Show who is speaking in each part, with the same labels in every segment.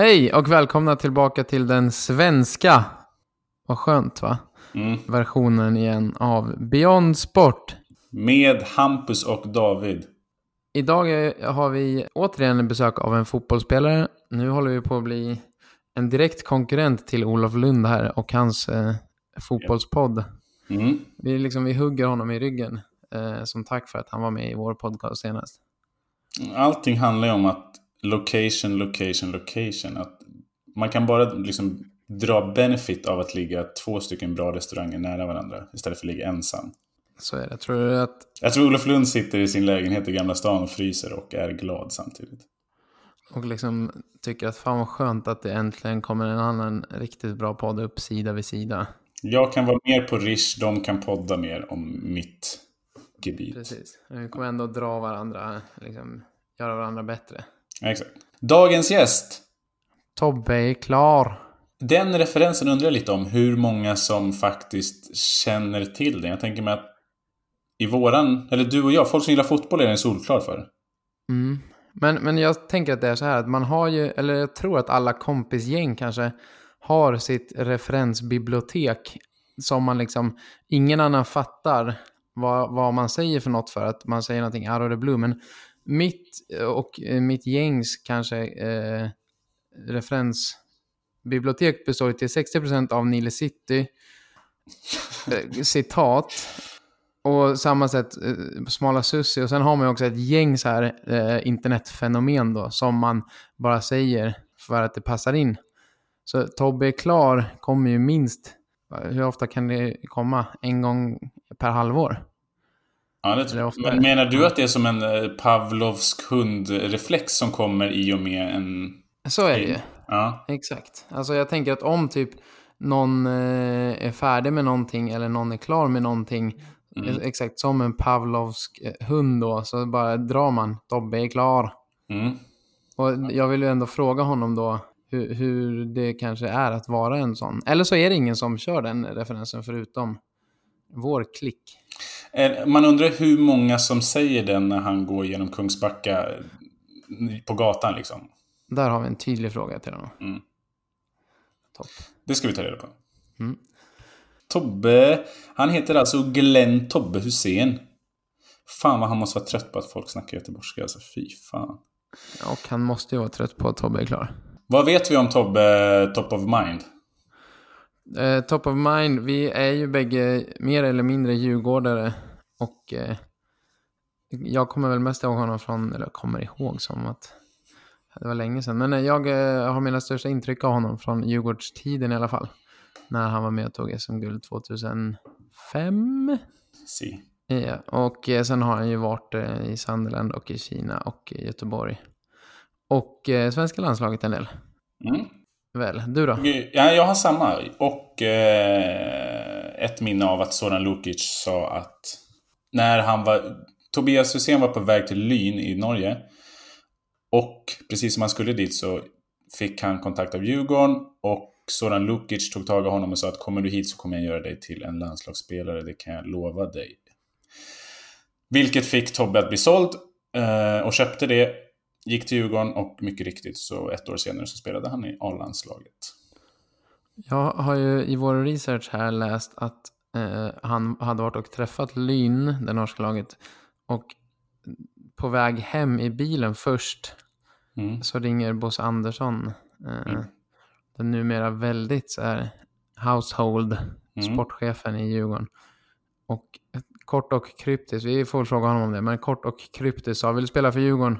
Speaker 1: Hej och välkomna tillbaka till den svenska, vad skönt va?
Speaker 2: Mm.
Speaker 1: Versionen igen av Beyond Sport.
Speaker 2: Med Hampus och David.
Speaker 1: Idag har vi återigen besök av en fotbollsspelare. Nu håller vi på att bli en direkt konkurrent till Olof Lund här och hans eh, fotbollspodd.
Speaker 2: Mm.
Speaker 1: Vi, liksom, vi hugger honom i ryggen eh, som tack för att han var med i vår podcast senast.
Speaker 2: Allting handlar ju om att location, location, location. Att man kan bara liksom dra benefit av att ligga två stycken bra restauranger nära varandra istället för att ligga ensam.
Speaker 1: Så är det. Tror du att...
Speaker 2: Jag tror Olof Lund sitter i sin lägenhet i Gamla stan och fryser och är glad samtidigt.
Speaker 1: Och liksom tycker att fan vad skönt att det äntligen kommer en annan riktigt bra podd upp sida vid sida.
Speaker 2: Jag kan vara mer på Rish, de kan podda mer om mitt gebit.
Speaker 1: Precis. Vi kommer ändå dra varandra, liksom göra varandra bättre.
Speaker 2: Exakt. Dagens gäst.
Speaker 1: Tobbe är klar.
Speaker 2: Den referensen undrar jag lite om hur många som faktiskt känner till den. Jag tänker mig att i våran, eller du och jag, folk som gillar fotboll är den solklar för.
Speaker 1: Mm. Men, men jag tänker att det är så här att man har ju, eller jag tror att alla kompisgäng kanske har sitt referensbibliotek som man liksom, ingen annan fattar vad, vad man säger för något för att man säger någonting out of the blue. Men mitt och mitt gängs kanske eh, referensbibliotek består till 60% av Nile City eh, citat och samma sätt eh, Smala Sussi och sen har man ju också ett gäng så här eh, internetfenomen då som man bara säger för att det passar in. Så Tobbe är klar kommer ju minst, hur ofta kan det komma? En gång per halvår?
Speaker 2: Ja, det tror jag. Men menar du att det är som en eh, Pavlovsk hundreflex som kommer i och med en...
Speaker 1: Så är det ju.
Speaker 2: Ja.
Speaker 1: Exakt. Alltså jag tänker att om typ någon eh, är färdig med någonting eller någon är klar med någonting,
Speaker 2: Mm.
Speaker 1: eh, exakt som en Pavlovsk hund då, så bara drar man, Tobbe är klar.
Speaker 2: Mm.
Speaker 1: Och jag vill ju ändå fråga honom då hur, hur det kanske är att vara en sån. Eller så är det ingen som kör den referensen förutom vår klick.
Speaker 2: Eh, Man undrar hur många som säger den när han går genom Kungsbacka på gatan liksom.
Speaker 1: Där har vi en tydlig fråga till honom.
Speaker 2: Mm.
Speaker 1: Topp.
Speaker 2: Det ska vi ta reda på.
Speaker 1: Mm.
Speaker 2: Tobbe, han heter alltså Glenn Tobbe Hussein. Fan vad han måste vara trött på att folk snackar göteborgska. Alltså fy fan.
Speaker 1: Och han måste ju vara trött på att Tobbe är klar.
Speaker 2: Vad vet vi om Tobbe Top of Mind?
Speaker 1: Eh, top of mind, vi är ju bägge mer eller mindre djurgårdare. Och eh, jag kommer väl mest ihåg honom från, eller jag kommer ihåg som att det var länge sedan. Men eh, jag eh, har mina största intryck av honom från Djurgårdstiden i alla fall. När han var med och tog SM-guld 2005.
Speaker 2: Si.
Speaker 1: Ja, och eh, sen har han ju varit eh, i Sunderland och i Kina och i Göteborg. Och eh, svenska landslaget en del.
Speaker 2: Mm.
Speaker 1: Väl, du då?
Speaker 2: Ja, jag har samma. Och eh, ett minne av att Soran Lukic sa att när han var... Tobias Hysén var på väg till Lyn i Norge. Och precis som han skulle dit så fick han kontakt av Djurgården. Och Soran Lukic tog tag i honom och sa att kommer du hit så kommer jag göra dig till en landslagsspelare. Det kan jag lova dig. Vilket fick Tobbe att bli såld. Eh, och köpte det. Gick till Djurgården och mycket riktigt så ett år senare så spelade han i A-landslaget.
Speaker 1: Jag har ju i vår research här läst att eh, han hade varit och träffat Lyn, det norska laget. Och på väg hem i bilen först
Speaker 2: Mm.
Speaker 1: så ringer Bosse Andersson. Eh,
Speaker 2: Mm.
Speaker 1: Den numera väldigt så här household
Speaker 2: Mm.
Speaker 1: sportchefen i Djurgården. Och kort och kryptiskt, vi får fråga honom om det, men kort och kryptiskt sa vill du spela för Djurgården?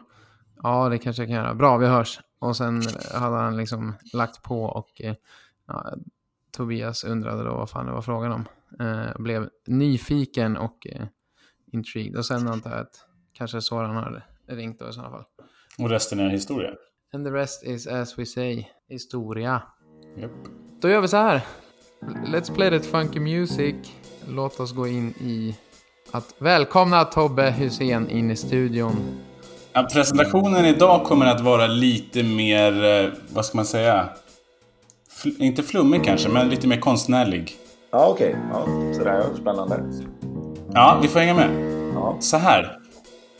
Speaker 1: Ja, det kanske jag kan göra. Bra, vi hörs. Och sen hade han liksom lagt på och eh, ja, Tobias undrade då vad fan det var frågan om. Eh, blev nyfiken och eh, intrigued. Och sen antar jag att kanske Soran har ringt då i sådana fall.
Speaker 2: Och resten är historia.
Speaker 1: And the rest is as we say, historia.
Speaker 2: Japp.
Speaker 1: Då gör vi så här. Let's play that funky music. Låt oss gå in i att välkomna Tobbe Hussein in i studion.
Speaker 2: Ja, presentationen idag kommer att vara lite mer, eh, vad ska man säga? Fl- inte flummig kanske, men lite mer konstnärlig.
Speaker 3: Ja, okej. Ja, sådär. Spännande.
Speaker 2: Ja, vi får hänga med.
Speaker 3: Ja.
Speaker 2: Så här.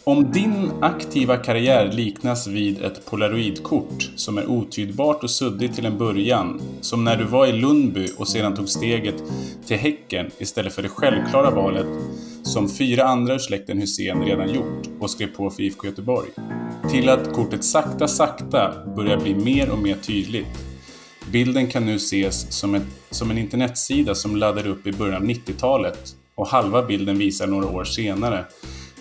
Speaker 2: Om din aktiva karriär liknas vid ett polaroidkort som är otydbart och suddigt till en början, som när du var i Lundby och sedan tog steget till Häcken istället för det självklara valet som fyra andra ur släkten Hussein redan gjort och skrev på för IFK Göteborg, till att kortet sakta, sakta börjar bli mer och mer tydligt. Bilden kan nu ses som, ett, som en internetsida som laddade upp i början av 90-talet och halva bilden visar några år senare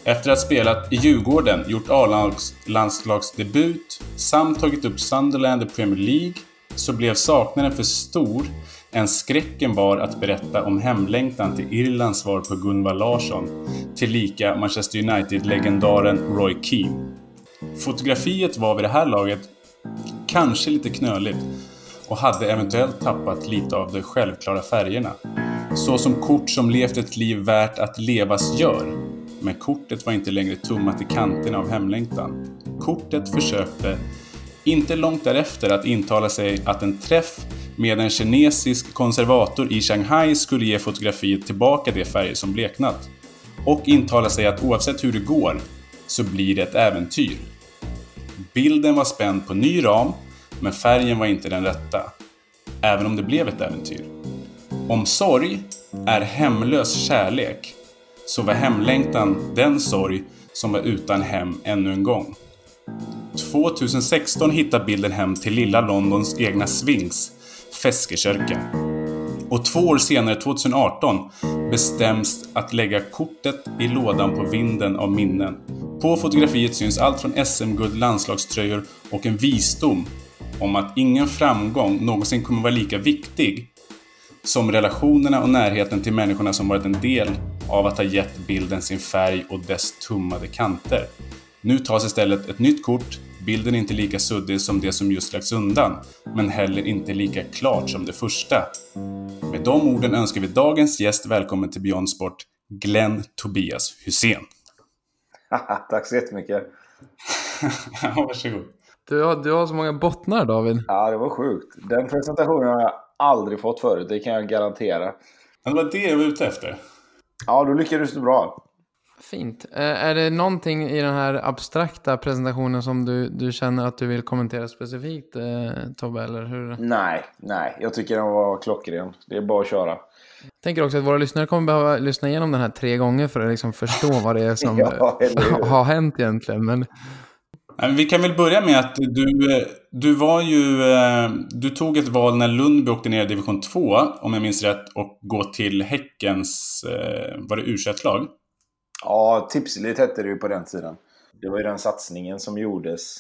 Speaker 2: efter att ha spelat i Djurgården, gjort A-landslagsdebut samt tagit upp Sunderland i Premier League så blev saknaden för stor än skräcken var att berätta om hemlängtan till Irlands svar på Gunvar Larsson, tillika Manchester United-legendaren Roy Keane. Fotografiet var vid det här laget kanske lite knöligt och hade eventuellt tappat lite av de självklara färgerna. Så som kort som levt ett liv värt att levas gör men kortet var inte längre tummat i kanterna av hemlängtan. Kortet försökte, inte långt därefter, att intala sig att en träff med en kinesisk konservator i Shanghai skulle ge fotografiet tillbaka de färger som bleknat. Och intala sig att oavsett hur det går, så blir det ett äventyr. Bilden var spänd på ny ram, men färgen var inte den rätta. Även om det blev ett äventyr. Om sorg är hemlös kärlek så var hemlängtan den sorg som var utan hem ännu en gång. 2016 hittar bilden hem till lilla Londons egna Sphinx, Feskekörka. Och två år senare, 2018, bestäms att lägga kortet i lådan på vinden av minnen. På fotografiet syns allt från SM-guld, landslagströjor och en visdom om att ingen framgång någonsin kommer vara lika viktig som relationerna och närheten till människorna som varit en del av att ha gett bilden sin färg och dess tummade kanter. Nu tas istället ett nytt kort, bilden är inte lika suddig som det som just lagts undan, men heller inte lika klart som det första. Med de orden önskar vi dagens gäst välkommen till Beyond Sport, Glenn Tobias Hussein.
Speaker 3: Tack så jättemycket.
Speaker 2: varsågod.
Speaker 1: Du har, du har så många bottnar David.
Speaker 3: Ja, det var sjukt. Den presentationen har jag aldrig fått förut, det kan jag garantera.
Speaker 2: Men det var det jag var ute efter.
Speaker 3: Ja, då lyckades du bra.
Speaker 1: Fint. Är det någonting i den här abstrakta presentationen som du, du känner att du vill kommentera specifikt, Tobbe? Eller hur?
Speaker 3: Nej, nej. Jag tycker den var klockren. Det är bara att köra.
Speaker 1: Jag tänker också att våra lyssnare kommer behöva lyssna igenom den här tre gånger för att liksom förstå vad det är som ja, har hänt egentligen. Men
Speaker 2: vi kan väl börja med att du, du var ju... Du tog ett val när Lundby åkte ner i division 2, om jag minns rätt, och gå till Häckens... Var det u lag
Speaker 3: Ja, Tipselit hette det ju på den tiden. Det var ju den satsningen som gjordes.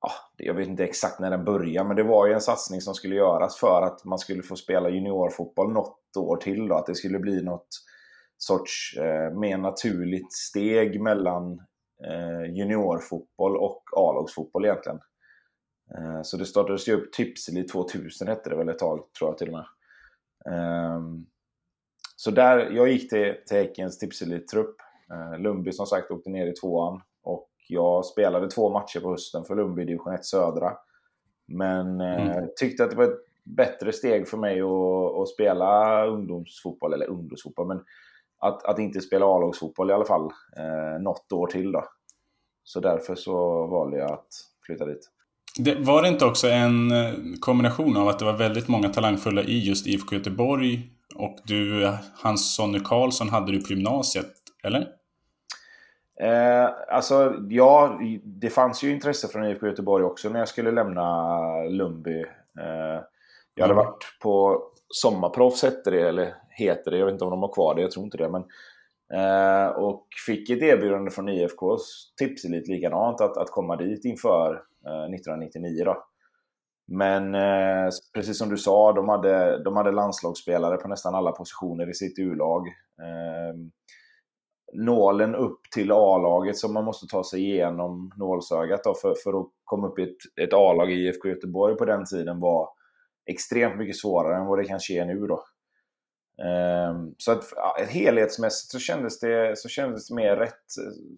Speaker 3: Ja, jag vet inte exakt när den började, men det var ju en satsning som skulle göras för att man skulle få spela juniorfotboll något år till. Då, att det skulle bli något sorts eh, mer naturligt steg mellan eh, juniorfotboll och A-lagsfotboll egentligen. Eh, så det startades ju upp Tipselit 2000 hette det väl ett tag, tror jag till och med. Eh, så där, jag gick till, till Häckens Tipseli-trupp. Eh, Lundby som sagt åkte ner i tvåan och jag spelade två matcher på hösten för Lundby division 1 södra. Men eh, mm. tyckte att det var ett bättre steg för mig att, att spela ungdomsfotboll, eller ungdomsfotboll, men att, att inte spela A-lagsfotboll i alla fall eh, något år till. Då. Så därför så valde jag att flytta dit.
Speaker 2: Det, var det inte också en eh, kombination av att det var väldigt många talangfulla i just IFK Göteborg och du, Hans Sonny Karlsson hade du på gymnasiet, eller?
Speaker 3: Eh, alltså, ja, det fanns ju intresse från IFK Göteborg också när jag skulle lämna Lundby. Eh, jag hade mm. varit på sommarproffs hette det, eller heter det. Jag vet inte om de har kvar det, jag tror inte det. Men, eh, och fick ett erbjudande från IFKs tipselit likadant att, att komma dit inför eh, 1999. Då. Men eh, precis som du sa, de hade, de hade landslagsspelare på nästan alla positioner i sitt U-lag. Eh, nålen upp till A-laget som man måste ta sig igenom nålsögat då för, för att komma upp i ett, ett A-lag i IFK Göteborg på den tiden var extremt mycket svårare än vad det kanske är nu. Då. Um, så att helhetsmässigt så kändes, det, så kändes det mer rätt.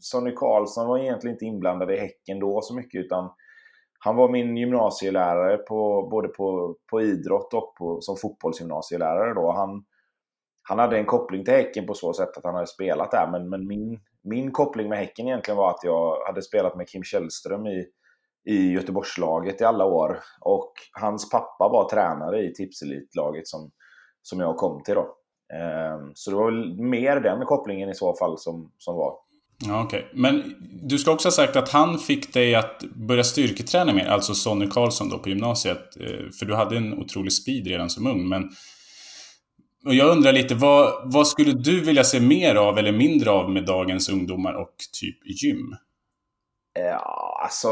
Speaker 3: Sonny Karlsson var egentligen inte inblandad i Häcken då så mycket utan han var min gymnasielärare på, både på, på idrott och på, som fotbollsgymnasielärare. Då. Han, han hade en koppling till Häcken på så sätt att han hade spelat där men, men min min koppling med Häcken egentligen var att jag hade spelat med Kim Källström i, i Göteborgslaget i alla år. Och hans pappa var tränare i Tipselitlaget som, som jag kom till då. Ehm, så det var väl mer den kopplingen i så fall som, som var.
Speaker 2: Ja, Okej, okay. men du ska också ha sagt att han fick dig att börja styrketräna mer, alltså Sonny Karlsson då på gymnasiet. Eh, för du hade en otrolig speed redan som ung. Men och jag undrar lite, vad, vad skulle du vilja se mer av eller mindre av med dagens ungdomar och typ gym?
Speaker 3: Ja, alltså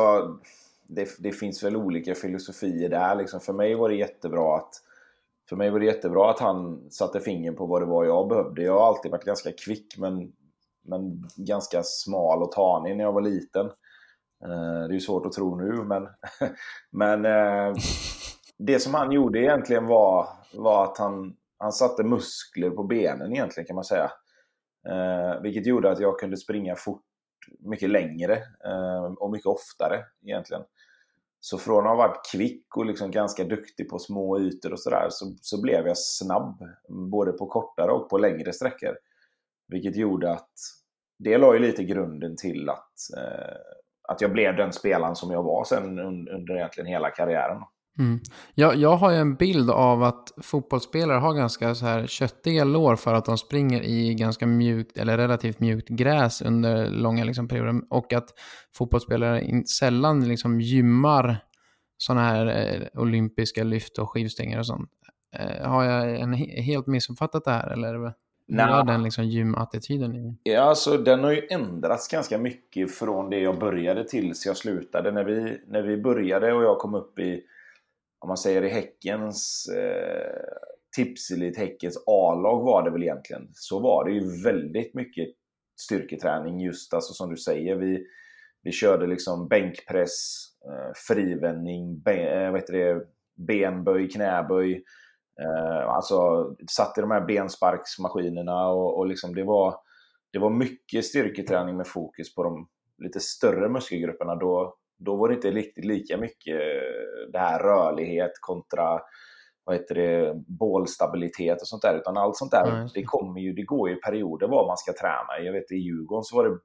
Speaker 3: det, det finns väl olika filosofier där. Liksom. För mig var det jättebra att för mig var det jättebra att han satte fingret på vad det var jag behövde. Jag har alltid varit ganska kvick men, men ganska smal och tanig när jag var liten. Eh, det är ju svårt att tro nu men, men eh, det som han gjorde egentligen var, var att han, han satte muskler på benen egentligen kan man säga. Eh, vilket gjorde att jag kunde springa fort mycket längre och mycket oftare egentligen. Så från att ha varit kvick och liksom ganska duktig på små ytor och sådär så, så blev jag snabb både på kortare och på längre sträckor. Vilket gjorde att det la ju lite grunden till att, eh, att jag blev den spelaren som jag var sen under, under egentligen hela karriären.
Speaker 1: Mm. Jag, jag har ju en bild av att fotbollsspelare har ganska så här köttiga lår för att de springer i ganska mjukt eller relativt mjukt gräs under långa liksom, perioder. Och att fotbollsspelare in, sällan liksom gymmar sådana här eh, olympiska lyft och skivstänger och sånt. Eh, har jag en, helt missuppfattat det här eller? Hur är den liksom gymattityden?
Speaker 3: Ja, alltså den har ju ändrats ganska mycket från det jag började tills jag slutade. När vi, när vi började och jag kom upp i om man säger i Häckens eh, Tipselit, Häckens A-lag var det väl egentligen, så var det ju väldigt mycket styrketräning just alltså som du säger. Vi, vi körde liksom bänkpress, eh, frivändning, ben, eh, benböj, knäböj. Eh, alltså satt i de här bensparksmaskinerna och, och liksom det var, det var mycket styrketräning med fokus på de lite större muskelgrupperna. Då, då var det inte riktigt lika mycket det här rörlighet kontra vad heter det, bålstabilitet och sånt där. Utan allt sånt där, mm. det kommer ju, det går ju i perioder vad man ska träna. Jag vet i Djurgården så var det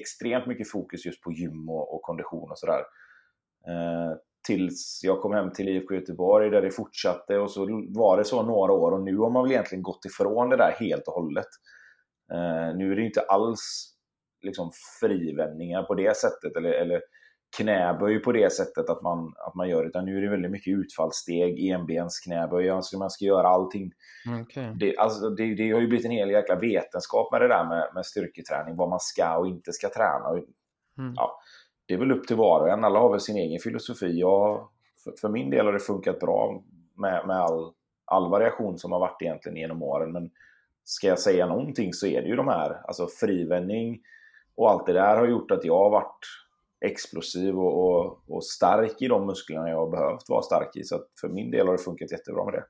Speaker 3: extremt mycket fokus just på gym och, och kondition och sådär. Eh, tills jag kom hem till IFK Göteborg där det fortsatte och så var det så några år och nu har man väl egentligen gått ifrån det där helt och hållet. Eh, nu är det inte alls liksom frivändningar på det sättet eller, eller knäböj på det sättet att man, att man gör, utan nu är det väldigt mycket utfallssteg, enbens knäböj, alltså man ska göra allting.
Speaker 1: Okay.
Speaker 3: Det, alltså, det, det, har ju blivit en hel jäkla vetenskap med det där med, med styrketräning, vad man ska och inte ska träna. Mm. ja, det är väl upp till var och en, alla har väl sin egen filosofi. Jag, för, för min del har det funkat bra med, med all, all variation som har varit egentligen genom åren, men ska jag säga någonting så är det ju de här, alltså frivändning och allt det där har gjort att jag har varit explosiv och, och, och, stark i de musklerna jag har behövt vara stark i. Så för min del har det funkat jättebra med det.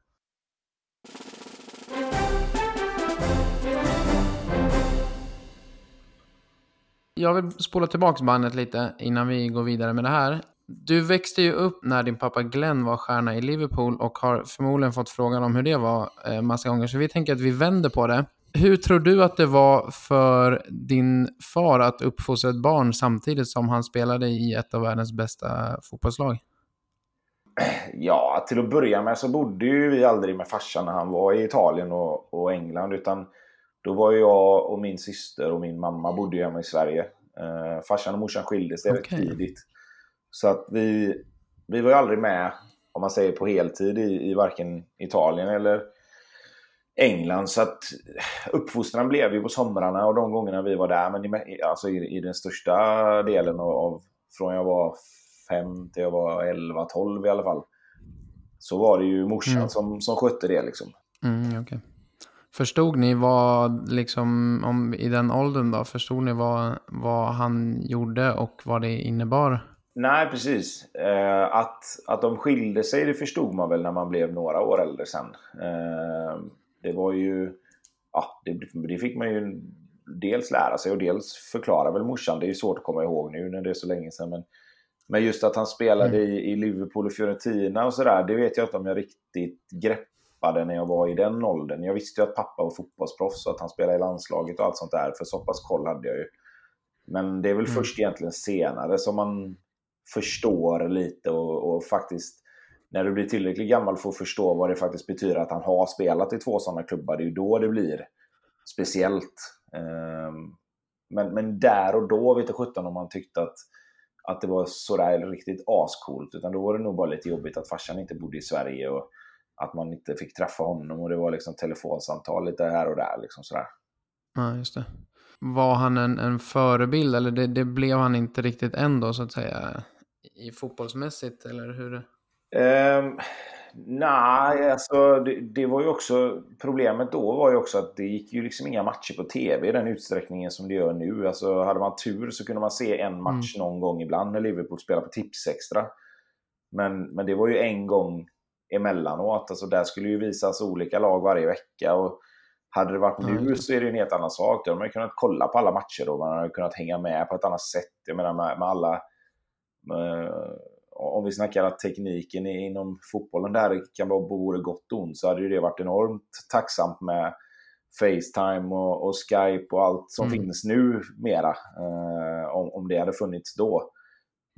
Speaker 1: Jag vill spola tillbaka bandet lite innan vi går vidare med det här. Du växte ju upp när din pappa Glenn var stjärna i Liverpool och har förmodligen fått frågan om hur det var eh, massa gånger. Så vi tänker att vi vänder på det. Hur tror du att det var för din far att uppfostra ett barn samtidigt som han spelade i ett av världens bästa fotbollslag?
Speaker 3: Ja, till att börja med så bodde ju vi aldrig med farsan när han var i Italien och, och England. Utan då var jag och min syster och min mamma bodde ju hemma i Sverige. Eh, farsan och morsan skildes okay. rätt tidigt. Så att vi, vi var ju aldrig med, om man säger på heltid, i, i varken Italien eller England. Så att uppfostran blev ju på somrarna och de gångerna vi var där. Men i, alltså i, i den största delen av, från jag var 5 till jag var 11, 12 i alla fall. Så var det ju morsan mm. som, som skötte det liksom.
Speaker 1: Mm, okay. Förstod ni vad, liksom, om, i den åldern då, förstod ni vad, vad han gjorde och vad det innebar?
Speaker 3: Nej, precis. Eh, att, att de skilde sig, det förstod man väl när man blev några år äldre sen. Eh, det var ju... Ja, det, det, fick man ju dels lära sig och dels förklara väl morsan. Det är ju svårt att komma ihåg nu när det är så länge sedan. Men, men just att han spelade mm. i, i Liverpool och Fiorentina och sådär, det vet jag inte om jag riktigt greppade peppade när jag var i den åldern. Jag visste ju att pappa var fotbollsproffs och att han spelade i landslaget och allt sånt där. För så pass koll hade jag ju. Men det är väl mm. först egentligen senare som man förstår lite och, och, faktiskt när du blir tillräckligt gammal för att förstå vad det faktiskt betyder att han har spelat i två sådana klubbar. Det är ju då det blir speciellt. Um, men, men där och då vet jag sjutton om man tyckte att, att det var sådär riktigt ascoolt. Utan då var det nog bara lite jobbigt att farsan inte bodde i Sverige och att man inte fick träffa honom. Och det var liksom telefonsamtal lite här och där. Liksom sådär.
Speaker 1: Ja, just det. Var han en, en förebild eller det, det blev han inte riktigt ändå så att säga? I fotbollsmässigt eller hur?
Speaker 3: Um, Nej, alltså det, det, var ju också... Problemet då var ju också att det gick ju liksom inga matcher på TV i den utsträckningen som det gör nu. Alltså hade man tur så kunde man se en match mm. någon gång ibland när Liverpool spelade på Tipsextra. Men, men det var ju en gång emellanåt. Alltså där skulle ju visas olika lag varje vecka. Och hade det varit nu så är det en helt annan sak. Då hade man kunnat kolla på alla matcher och man hade kunnat hänga med på ett annat sätt. Jag menar med, med alla... Med, om vi snackar att tekniken inom fotbollen där kan vara både gott och ont så hade det varit enormt tacksamt med Facetime och, och Skype och allt som mm. finns nu mera. Eh, om, om det hade funnits då.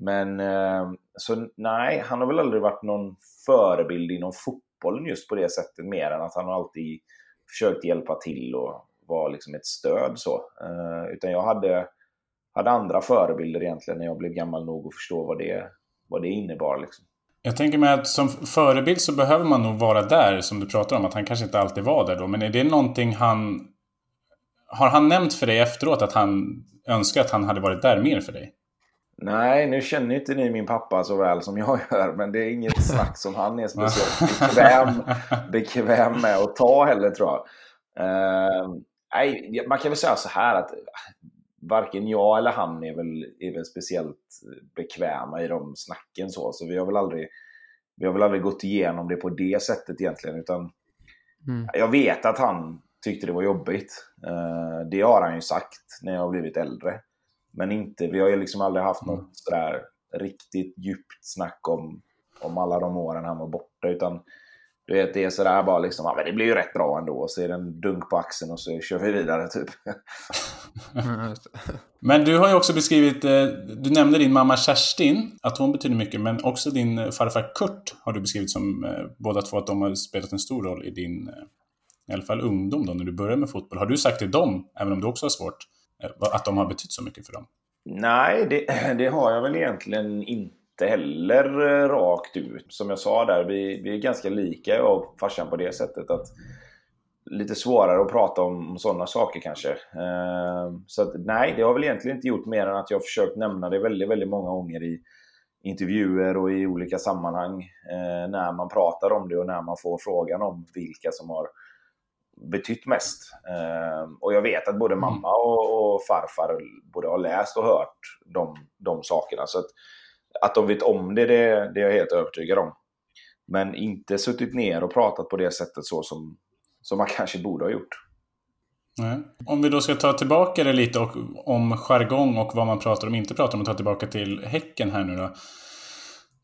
Speaker 3: Men eh, så nej, han har väl aldrig varit någon förebild inom fotbollen just på det sättet mer än att han har alltid försökt hjälpa till och vara liksom ett stöd så. Eh, utan jag hade, hade andra förebilder egentligen när jag blev gammal nog att förstå vad det vad det innebar. Liksom.
Speaker 2: Jag tänker mig att som förebild så behöver man nog vara där, som du pratar om, att han kanske inte alltid var där då. Men är det någonting han... Har han nämnt för dig efteråt att han önskar att han hade varit där mer för dig?
Speaker 3: Nej, nu känner inte ni min pappa så väl som jag gör, men det är inget snack som han är speciellt bekväm, bekväm med att ta heller tror jag. Uh, nej, man kan väl säga så här att varken jag eller han är väl, är väl speciellt bekväma i de snacken. Så, så vi, har väl aldrig, vi har väl aldrig gått igenom det på det sättet egentligen. Utan mm. Jag vet att han tyckte det var jobbigt. Uh, det har han ju sagt när jag har blivit äldre. Men inte, vi har ju liksom aldrig haft mm. något sådär riktigt djupt snack om, om alla de åren han var borta. Utan du vet, det är sådär bara liksom, ja, men det blir ju rätt bra ändå. Så är det en dunk på axeln och så kör vi vidare typ.
Speaker 2: men du har ju också beskrivit, eh, du nämnde din mamma Kerstin, att hon betyder mycket, men också din farfar Kurt har du beskrivit som eh, båda två att de har spelat en stor roll i din, eh, i alla fall ungdom då, när du började med fotboll. Har du sagt till dem, även om du också har svårt, Eh, att de har betytt så mycket för dem?
Speaker 3: Nej, det, det har jag väl egentligen inte inte heller eh, rakt ut. Som jag sa där, vi, vi är ganska lika jag och farsan på det sättet att lite svårare att prata om, sådana saker kanske. Eh, så att, nej, det har väl egentligen inte gjort mer än att jag har försökt nämna det väldigt, väldigt många gånger i intervjuer och i olika sammanhang när man pratar om det och när man får frågan om vilka som har betytt mest. och jag vet att både mm. mamma och, och farfar både har läst och hört de, de sakerna. Så att, att de vet om det, det, det är jag helt övertygad om. Men inte suttit ner och pratat på det sättet så som, som man kanske borde ha gjort.
Speaker 2: Nej. Om vi då ska ta tillbaka det lite och, om jargong och vad man pratar om och inte pratar om och ta tillbaka till Häcken här nu då.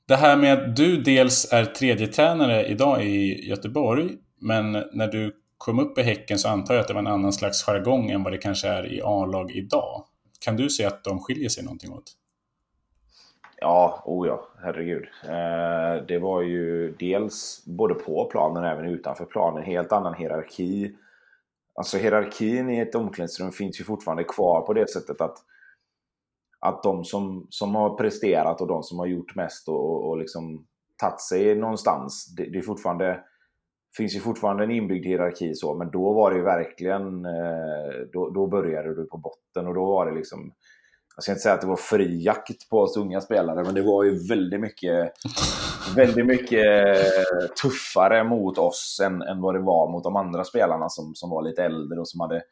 Speaker 2: Det här med att du dels är tredje tränare idag i Göteborg, men när du kom upp i Häcken så antar jag att det var en annan slags jargong än vad det kanske är i A-lag idag. Kan du se att de skiljer sig någonting åt?
Speaker 3: Ja, oh ja, herregud. Eh, det var ju dels både på planen och även utanför planen, helt annan hierarki. Alltså hierarkin i ett omklädningsrum finns ju fortfarande kvar på det sättet att, att de som, som har presterat och de som har gjort mest och, och, och liksom tagit sig någonstans, det, det är fortfarande finns ju fortfarande en inbyggd hierarki så, men då var det ju verkligen, eh, då, då började du på botten och då var det liksom jag ska inte säga att det var fri jakt på oss unga spelare, men det var ju väldigt mycket, väldigt mycket tuffare mot oss än, än vad det var mot de andra spelarna som, som var lite äldre och som hade,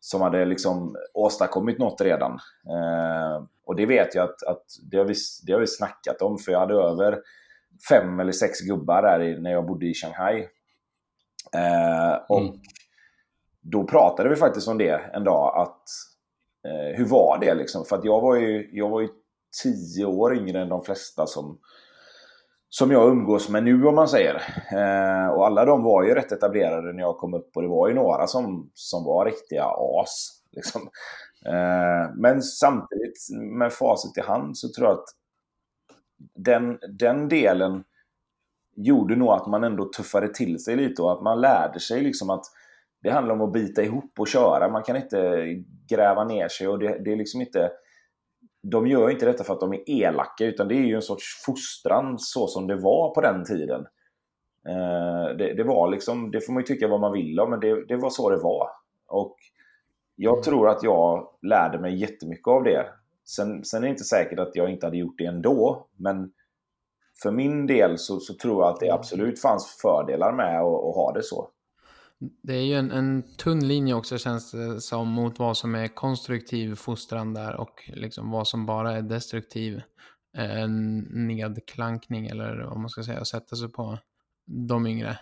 Speaker 3: som hade liksom åstadkommit något redan. Eh, och det vet jag att, att det, har vi, det har vi snackat om, för jag hade över fem eller sex gubbar där när jag bodde i Shanghai. Eh, och mm. då pratade vi faktiskt om det en dag, att Eh, hur var det liksom? För att jag var ju, jag var ju tio år yngre än de flesta som, som jag umgås med nu om man säger. Eh, och alla de var ju rätt etablerade när jag kom upp och det var ju några som, som var riktiga as. Liksom. Eh, men samtidigt med facit i hand så tror jag att den, den delen gjorde nog att man ändå tuffade till sig lite och att man lärde sig liksom att det handlar om att bita ihop och köra. Man kan inte gräva ner sig och det, det är liksom inte de gör inte detta för att de är elaka utan det är ju en sorts fostran så som det var på den tiden. Eh, det, det, var liksom, det får man ju tycka vad man vill om, men det, det var så det var. Och jag mm. tror att jag lärde mig jättemycket av det. Sen, sen är det inte säkert att jag inte hade gjort det ändå, men för min del så, så tror jag att det absolut fanns fördelar med att, att ha det så.
Speaker 1: Det är ju en, en tunn linje också känns det som mot vad som är konstruktiv fostran där och liksom vad som bara är destruktiv eh, nedklankning eller vad man ska säga, sätta sig på de yngre.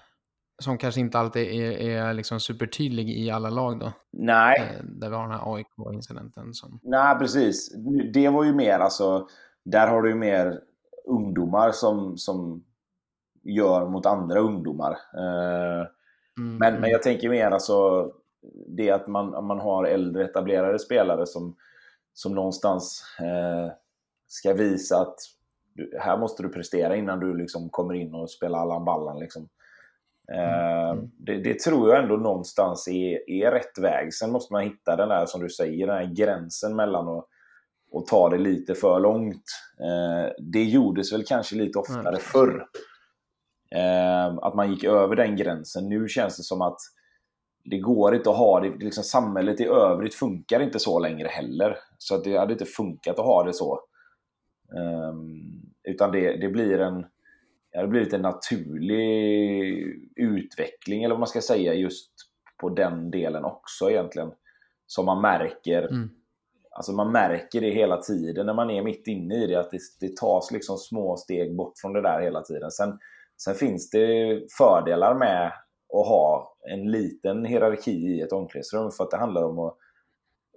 Speaker 1: Som kanske inte alltid är, är liksom supertydlig i alla lag då.
Speaker 3: Nej.
Speaker 1: Eh, där vi har den här AIK-incidenten. Som...
Speaker 3: Nej, precis. Det var ju mer alltså, där har du ju mer ungdomar som, som gör mot andra ungdomar. Eh, Mm. Men, men jag tänker mer alltså det att man, man har äldre etablerade spelare som, som någonstans eh, ska visa att du, här måste du prestera innan du liksom kommer in och spelar Allan Ballan. Liksom. Eh, mm. det, det, tror jag ändå någonstans är, är rätt väg. Sen måste man hitta den där, som du säger, den här gränsen mellan att och ta det lite för långt. Eh, det gjordes väl kanske lite oftare mm. förr. Eh, att man gick över den gränsen. Nu känns det som att det går inte att ha det, liksom samhället i övrigt funkar inte så längre heller. Så att det hade inte funkat att ha det så. Um, utan det, det blir en det har blivit en naturlig utveckling, eller vad man ska säga, just på den delen också egentligen. Som man märker. Mm. Alltså man märker det hela tiden när man är mitt inne i det, att det, det tas liksom små steg bort från det där hela tiden. Sen, Sen finns det fördelar med att ha en liten hierarki i ett omklädningsrum för att det handlar om att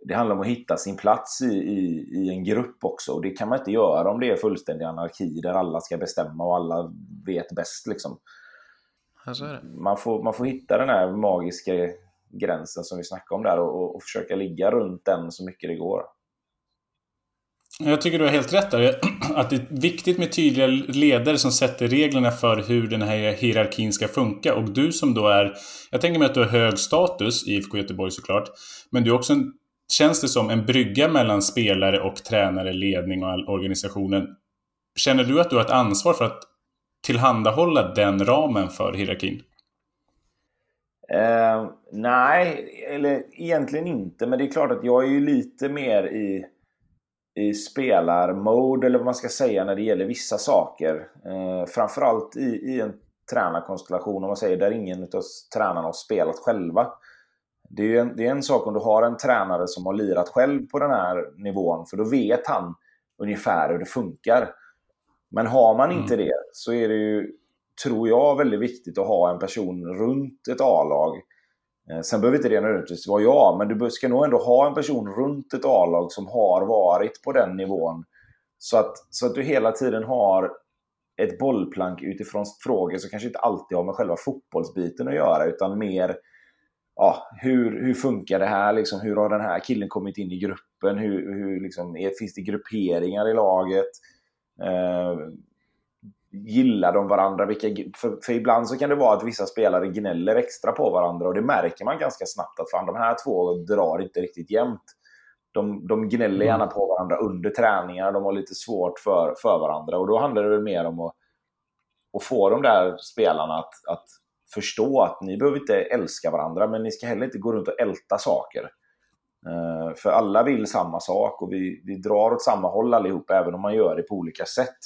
Speaker 3: det handlar om att hitta sin plats i, i, i, en grupp också. Och det kan man inte göra om det är fullständig anarki där alla ska bestämma och alla vet bäst. Liksom. Man, får, man får hitta den här magiska gränsen som vi snackade om där och, och försöka ligga runt den så mycket det går.
Speaker 2: Jag tycker du har helt rätt där. Att det är viktigt med tydliga ledare som sätter reglerna för hur den här hierarkin ska funka. Och du som då är... Jag tänker mig att du har hög status i IFK Göteborg såklart. Men du är också, en, känns det som, en brygga mellan spelare och tränare, ledning och all organisationen. Känner du att du har ett ansvar för att tillhandahålla den ramen för hierarkin?
Speaker 3: Uh, nej, eller egentligen inte. Men det är klart att jag är ju lite mer i i spelarmode eller vad man ska säga när det gäller vissa saker. Eh, framförallt i, i en tränarkonstellation, om man säger, där ingen av tränarna har spelat själva. Det är, en, det är en sak om du har en tränare som har lirat själv på den här nivån, för då vet han ungefär hur det funkar. Men har man inte mm. det så är det ju, tror jag, väldigt viktigt att ha en person runt ett A-lag eh, sen behöver inte det nödvändigtvis vara jag, men du ska nog ändå ha en person runt ett A-lag som har varit på den nivån. Så att, så att du hela tiden har ett bollplank utifrån frågor som kanske inte alltid har med själva fotbollsbiten att göra, utan mer ja, hur, hur funkar det här? Liksom, hur har den här killen kommit in i gruppen? Hur, hur liksom, är, finns det grupperingar i laget? Eh, gillar de varandra? Vilka, för, för, ibland så kan det vara att vissa spelare gnäller extra på varandra och det märker man ganska snabbt att fan, de här två drar inte riktigt jämnt. De, de gnäller mm. gärna på varandra under träningar, de har lite svårt för, för varandra och då handlar det väl mer om att, att få de där spelarna att, att förstå att ni behöver inte älska varandra men ni ska heller inte gå runt och älta saker. Uh, för alla vill samma sak och vi, vi drar åt samma håll allihop även om man gör det på olika sätt.